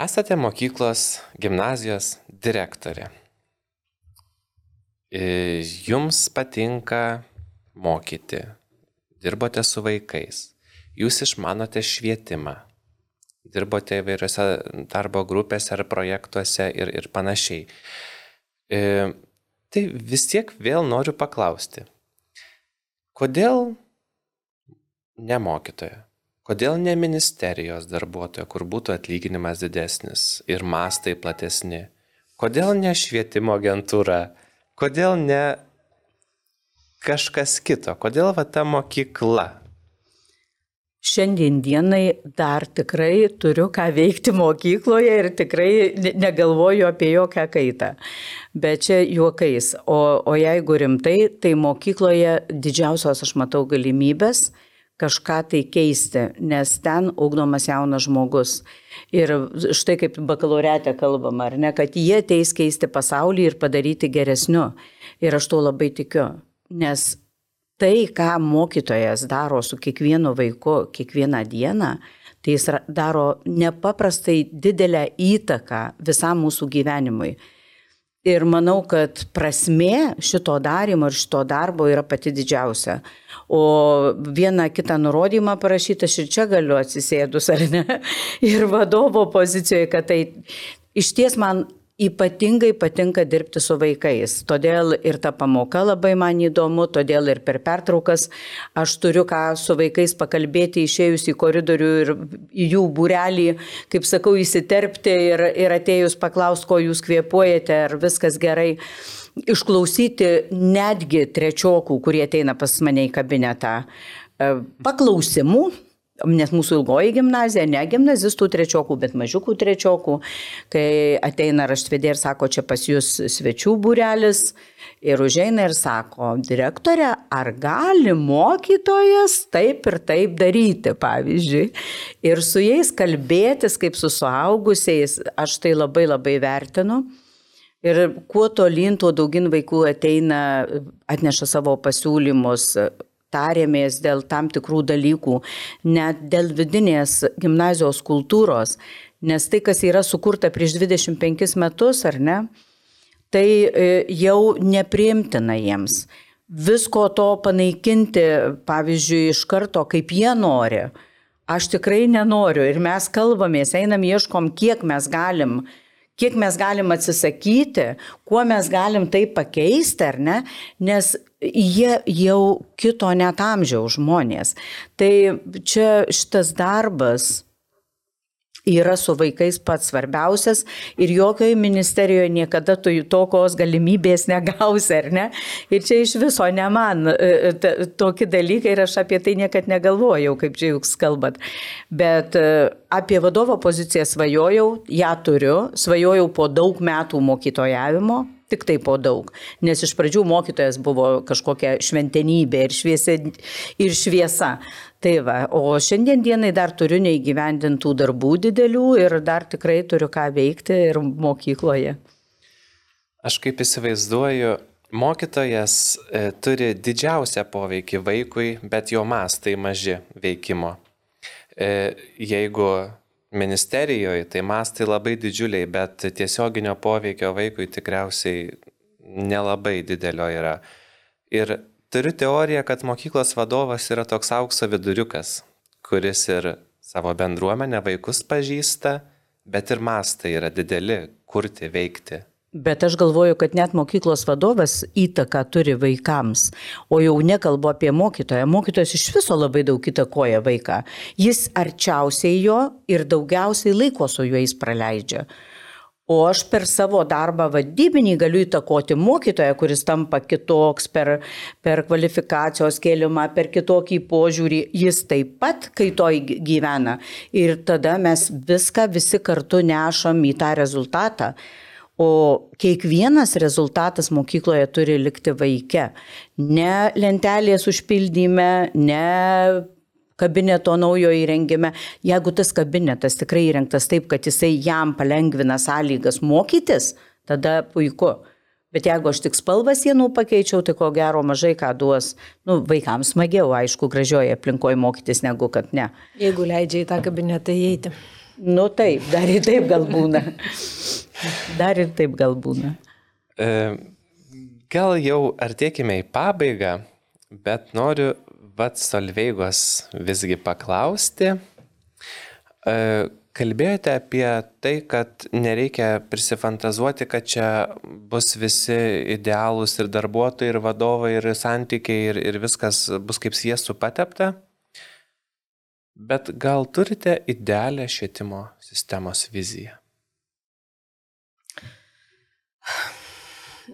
Esate mokyklos, gimnazijos direktorė. Jums patinka mokyti, dirbote su vaikais, jūs išmanote švietimą, dirbote įvairiose darbo grupėse ar projektuose ir, ir panašiai. E, tai vis tiek vėl noriu paklausti, kodėl ne mokytoja? Kodėl ne ministerijos darbuotoja, kur būtų atlyginimas didesnis ir mastai platesni? Kodėl ne švietimo agentūra? Kodėl ne kažkas kito, kodėl va ta mokykla? Šiandien dienai dar tikrai turiu ką veikti mokykloje ir tikrai negalvoju apie jokią kaitą. Bet čia juokais. O, o jeigu rimtai, tai mokykloje didžiausios aš matau galimybės kažką tai keisti, nes ten ugdomas jaunas žmogus. Ir štai kaip bakalaureatė kalbama, ar ne, kad jie ateis keisti pasaulį ir padaryti geresniu. Ir aš tuo labai tikiu. Nes tai, ką mokytojas daro su kiekvienu vaiku kiekvieną dieną, tai jis daro nepaprastai didelę įtaką visam mūsų gyvenimui. Ir manau, kad prasme šito darimo ir šito darbo yra pati didžiausia. O vieną kitą nurodymą parašyti aš ir čia galiu atsisėdus, ar ne? Ir vadovo pozicijoje, kad tai iš ties man ypatingai patinka dirbti su vaikais. Todėl ir ta pamoka labai man įdomu, todėl ir per pertraukas aš turiu ką su vaikais pakalbėti išėjus į koridorių ir į jų būrelį, kaip sakau, įsiterpti ir, ir atėjus paklausti, ko jūs kvėpuojate, ar viskas gerai. Išklausyti netgi trečiokų, kurie ateina pas mane į kabinetą, e, paklausimų nes mūsų ilgoji gimnazija, ne gimnazistų trečiokų, bet mažiukų trečiokų, kai ateina raštvedė ir sako, čia pas jūs svečių būrelis ir užeina ir sako, direktorė, ar gali mokytojas taip ir taip daryti, pavyzdžiui. Ir su jais kalbėtis kaip su suaugusiais, aš tai labai labai vertinu. Ir kuo tolyn, tuo daugin vaikų ateina, atneša savo pasiūlymus, tarėmės dėl tam tikrų dalykų, net dėl vidinės gimnazijos kultūros, nes tai, kas yra sukurta prieš 25 metus, ar ne, tai e, jau nepriimtina jiems. Visko to panaikinti, pavyzdžiui, iš karto, kaip jie nori, aš tikrai nenoriu. Ir mes kalbamės, einam, ieškom, kiek mes galim kiek mes galim atsisakyti, kuo mes galim tai pakeisti, ar ne, nes jie jau kito net amžiaus žmonės. Tai čia šitas darbas yra su vaikais pats svarbiausias ir jokioje ministerijoje niekada tu tokios galimybės negausi, ar ne? Ir čia iš viso ne man e, e, tokie dalykai ir aš apie tai niekad negalvojau, kaip čia jūs kalbat. Bet e, apie vadovo poziciją svajojau, ją turiu, svajojau po daug metų mokytojavimo, tik tai po daug. Nes iš pradžių mokytojas buvo kažkokia šventenybė ir, šviesa, ir šviesa. Tai va, o šiandien dienai dar turiu neįgyvendintų darbų didelių ir dar tikrai turiu ką veikti ir mokykloje. Aš kaip įsivaizduoju, mokytojas e, turi didžiausią poveikį vaikui, bet jo mastai maži veikimo. E, jeigu ministerijoje tai mastai labai didžiuliai, bet tiesioginio poveikio vaikui tikriausiai nelabai didelio yra. Ir Turiu teoriją, kad mokyklos vadovas yra toks aukso viduriukas, kuris ir savo bendruomenę vaikus pažįsta, bet ir mastai yra dideli kurti, veikti. Bet aš galvoju, kad net mokyklos vadovas įtaką turi vaikams, o jau nekalbu apie mokytoją. Mokytojas iš viso labai daug įtakoja vaiką. Jis arčiausiai jo ir daugiausiai laiko su juo jis praleidžia. O aš per savo darbą vadybinį galiu įtakoti mokytoją, kuris tampa kitoks per, per kvalifikacijos kėlimą, per kitokį požiūrį. Jis taip pat kaitoj gyvena. Ir tada mes viską visi kartu nešam į tą rezultatą. O kiekvienas rezultatas mokykloje turi likti vaike. Ne lentelės užpildyme, ne kabineto naujo įrengime. Jeigu tas kabinetas tikrai įrengtas taip, kad jisai jam palengvina sąlygas mokytis, tada puiku. Bet jeigu aš tik spalvą sienų pakeičiau, tai ko gero mažai ką duos. Nu, vaikams smagiau, aišku, gražioje aplinkoje mokytis, negu kad ne. Jeigu leidžia į tą kabinetą įeiti. Nu taip, dar ir taip gal būna. Dar ir taip gal būna. E, gal jau artėkime į pabaigą, bet noriu pats Solveigos visgi paklausti. E, kalbėjote apie tai, kad nereikia prisifantazuoti, kad čia bus visi idealūs ir darbuotojai, ir vadovai, ir santykiai, ir, ir viskas bus kaip sviestų patepta. Bet gal turite idealią švietimo sistemos viziją?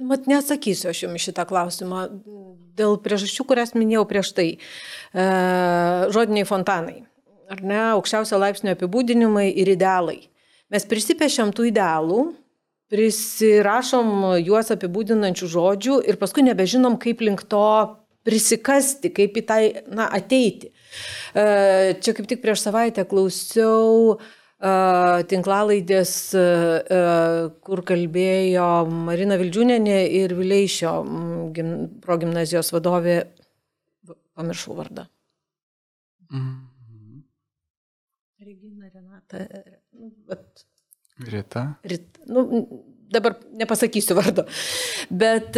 Mat neatsakysiu aš jums šitą klausimą dėl priežasčių, kurias minėjau prieš tai. E, žodiniai fontanai. Ar ne, aukščiausio laipsnio apibūdinimai ir idealai. Mes prisipešiam tų idealų, prisirašom juos apibūdinančių žodžių ir paskui nebežinom, kaip link to prisikasti, kaip į tai na, ateiti. E, čia kaip tik prieš savaitę klausiau uh, tinklalaidės, kur kalbėjo Marina Vildžiūnenė ir Vileišio progymnazijos vadovė, pamiršau vardą. Mhm. Regina Renata. Nu, bet, Rita. Rita. Nu, dabar nepasakysiu vardu, bet,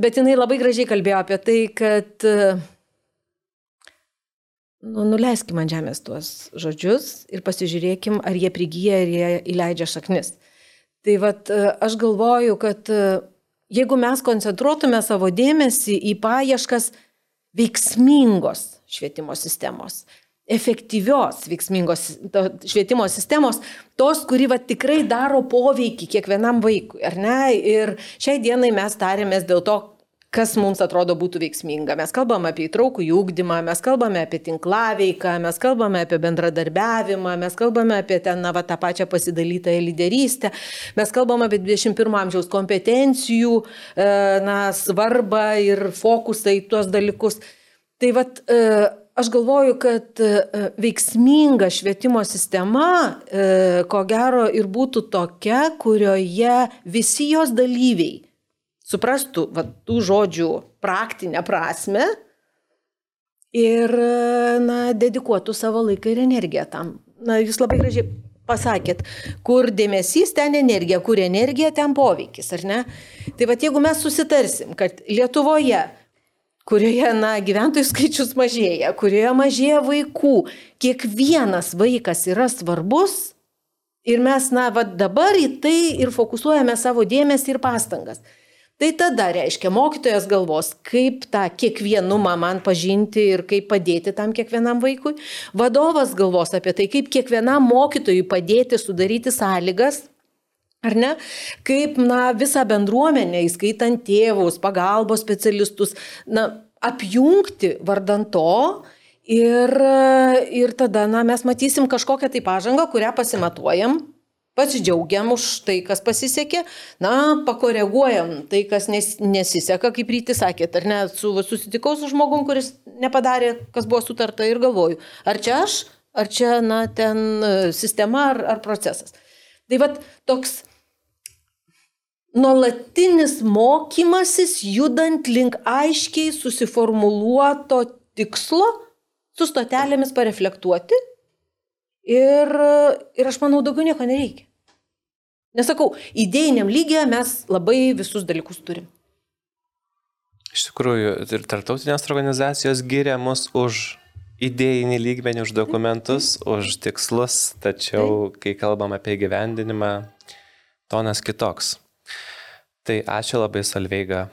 bet jinai labai gražiai kalbėjo apie tai, kad nu, nuleiskim ant žemės tuos žodžius ir pasižiūrėkim, ar jie prigyja, ar jie įleidžia šaknis. Tai vad aš galvoju, kad jeigu mes koncentruotume savo dėmesį į paieškas veiksmingos švietimo sistemos, efektyvios, veiksmingos švietimo sistemos, tos, kuri va, tikrai daro poveikį kiekvienam vaikui, ar ne? Ir šiai dienai mes tarėmės dėl to, kas mums atrodo būtų veiksminga. Mes kalbame apie įtraukų jūgdymą, mes kalbame apie tinklaveiką, mes kalbame apie bendradarbiavimą, mes kalbame apie ten, na, va, tą pačią pasidalytąją lyderystę, mes kalbame apie 21 amžiaus kompetencijų, e, na, svarbą ir fokusą į tuos dalykus. Tai vad, e, aš galvoju, kad e, veiksminga švietimo sistema, ko gero, ir būtų tokia, kurioje visi jos dalyviai suprastų va, tų žodžių praktinę prasme ir na, dedikuotų savo laiką ir energiją tam. Na, jūs labai gražiai pasakėt, kur dėmesys, ten energija, kur energija, ten poveikis, ar ne? Tai va, jeigu mes susitarsim, kad Lietuvoje, kurioje, na, gyventojų skaičius mažėja, kurioje mažėja vaikų, kiekvienas vaikas yra svarbus ir mes, na, va, dabar į tai ir fokusuojame savo dėmesį ir pastangas. Tai tada reiškia, mokytojas galvos, kaip tą kiekvienumą man pažinti ir kaip padėti tam kiekvienam vaikui. Vadovas galvos apie tai, kaip kiekvienam mokytojui padėti sudaryti sąlygas Ar ne? Kaip, na, visą bendruomenę, įskaitant tėvus, pagalbos specialistus, na, apjungti vardant to ir, ir tada, na, mes matysim kažkokią tai pažangą, kurią pasimatuojam, pasidžiaugiam už tai, kas pasisekė, na, pakoreguojam tai, kas nes, nesiseka, kaip rytis sakėt, ar ne, su, susitikau su žmogum, kuris nepadarė, kas buvo sutarta ir galvoju, ar čia aš, ar čia, na, ten e, sistema ar, ar procesas. Tai vad toks nuolatinis mokymasis, judant link aiškiai susiformuluoto tikslo, su stotelėmis pareflektuoti Ir, ir aš manau, daugiau nieko nereikia. Nesakau, idėjiniam lygiai mes labai visus dalykus turim. Iš tikrųjų, ir tarptautinės organizacijos giria mus už idėjinį lygmenį, už dokumentus, už tikslus, tačiau kai kalbam apie gyvendinimą, tonas kitoks. Tai ačiū labai Salveiga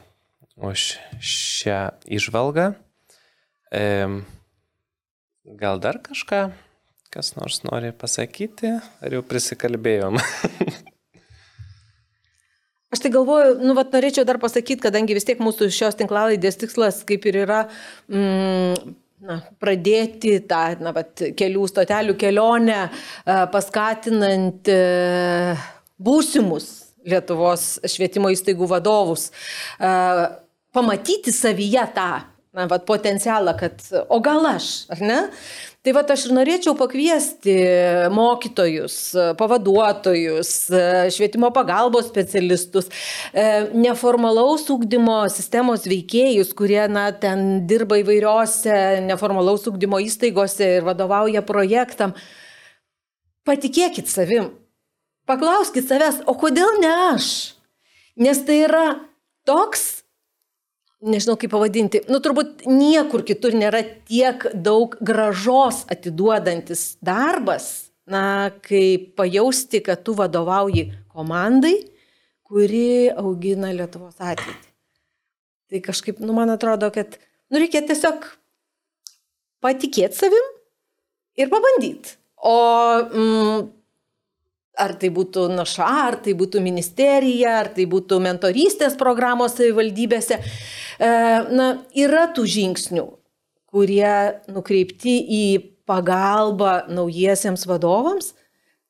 už šią išvalgą. Gal dar kažką Kas nors nori pasakyti, ar jau prisikalbėjom? Aš tai galvoju, nu, vat, norėčiau dar pasakyti, kadangi vis tiek mūsų šios tinklalaidės tikslas kaip ir yra mm, na, pradėti tą na, vat, kelių stotelių kelionę, paskatinant e, būsimus Lietuvos švietimo įstaigų vadovus, pamatyti savyje tą na, vat, potencialą, kad o gal aš, ar ne? Tai va, aš ir norėčiau pakviesti mokytojus, pavaduotojus, švietimo pagalbos specialistus, e, neformalaus ūkdymo sistemos veikėjus, kurie, na, ten dirba įvairiose neformalaus ūkdymo įstaigose ir vadovauja projektam. Patikėkit savim. Paklauskit savęs, o kodėl ne aš? Nes tai yra toks nežinau kaip pavadinti, nu turbūt niekur kitur nėra tiek daug gražos atiduodantis darbas, na, kai pajausti, kad tu vadovauji komandai, kuri augina Lietuvos ateitį. Tai kažkaip, nu, man atrodo, kad, nu, reikia tiesiog patikėti savim ir pabandyti. O mm, ar tai būtų naša, ar tai būtų ministerija, ar tai būtų mentorystės programos savivaldybėse, E, na, yra tų žingsnių, kurie nukreipti į pagalbą naujiesiems vadovams,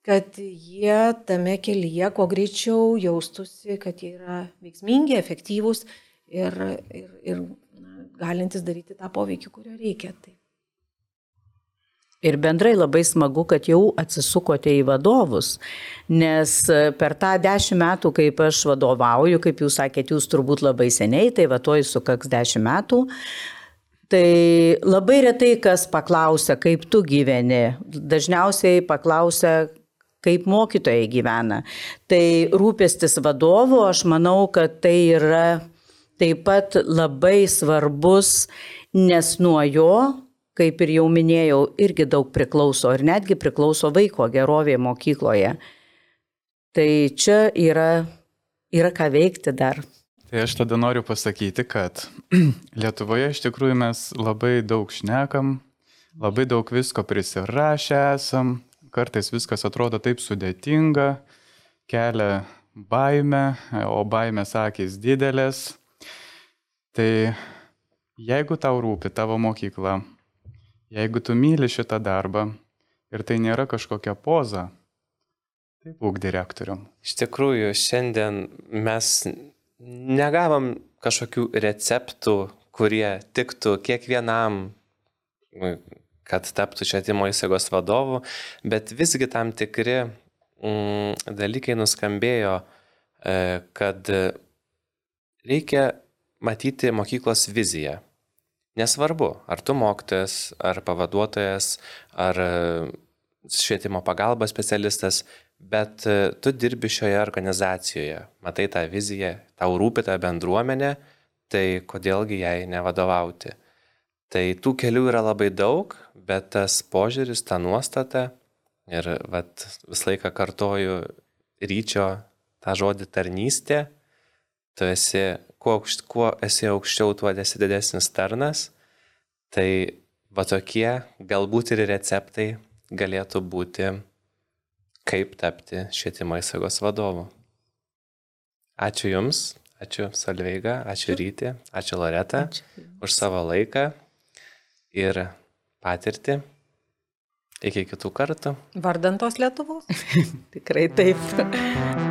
kad jie tame kelyje kuo greičiau jaustųsi, kad jie yra veiksmingi, efektyvūs ir, ir, ir galintis daryti tą poveikį, kurio reikia. Tai. Ir bendrai labai smagu, kad jau atsisukote į vadovus, nes e, per tą dešimt metų, kaip aš vadovauju, kaip jūs sakėte, jūs turbūt labai seniai, tai va toj sukaks dešimt metų, tai labai retai kas paklausia, kaip tu gyveni. Dažniausiai paklausia, kaip mokytojai gyvena. Tai rūpestis vadovu, aš manau, kad tai yra taip pat labai svarbus, nes nuo jo, kaip ir jau minėjau, irgi daug priklauso ir netgi priklauso vaiko gerovė mokykloje. Tai čia yra, yra ką veikti dar. Tai aš tada noriu pasakyti, kad Lietuvoje iš tikrųjų mes labai daug šnekam, labai daug visko prisirašę esam, kartais viskas atrodo taip sudėtinga, kelia baimę, o baimės akis didelės. Tai jeigu tau rūpi tavo mokykla, jeigu tu myli šitą darbą ir tai nėra kažkokia poza, tai būk direktorium. Iš tikrųjų, šiandien mes negavom kažkokių receptų, kurie tiktų kiekvienam, kad taptų švietimo įstaigos vadovu, bet visgi tam tikri mm, dalykai nuskambėjo, e, kad reikia matyti mokyklos viziją. Nesvarbu, ar tu mokytojas, ar pavaduotojas, ar e, švietimo pagalbos specialistas, bet e, tu dirbi šioje organizacijoje, matai tą viziją, tau rūpi ta bendruomenė, tai kodėlgi jai nevadovauti. Tai tų kelių yra labai daug, bet tas požiūris, ta nuostata ir vat, visą laiką kartoju ryčio tą žodį tarnystė, tu esi, kuo, aukšt, kuo esi aukščiau, tuo esi didesnis tarnas, tai va tokie galbūt ir receptai galėtų būti kaip tapti švietimo įsaigos vadovu. Ačiū Jums, ačiū Salveiga, ačiū Ryti, ačiū Loreta ačiū. už savo laiką ir patirtį. Iki kitų kartų. Vardantos Lietuvos. Tikrai taip.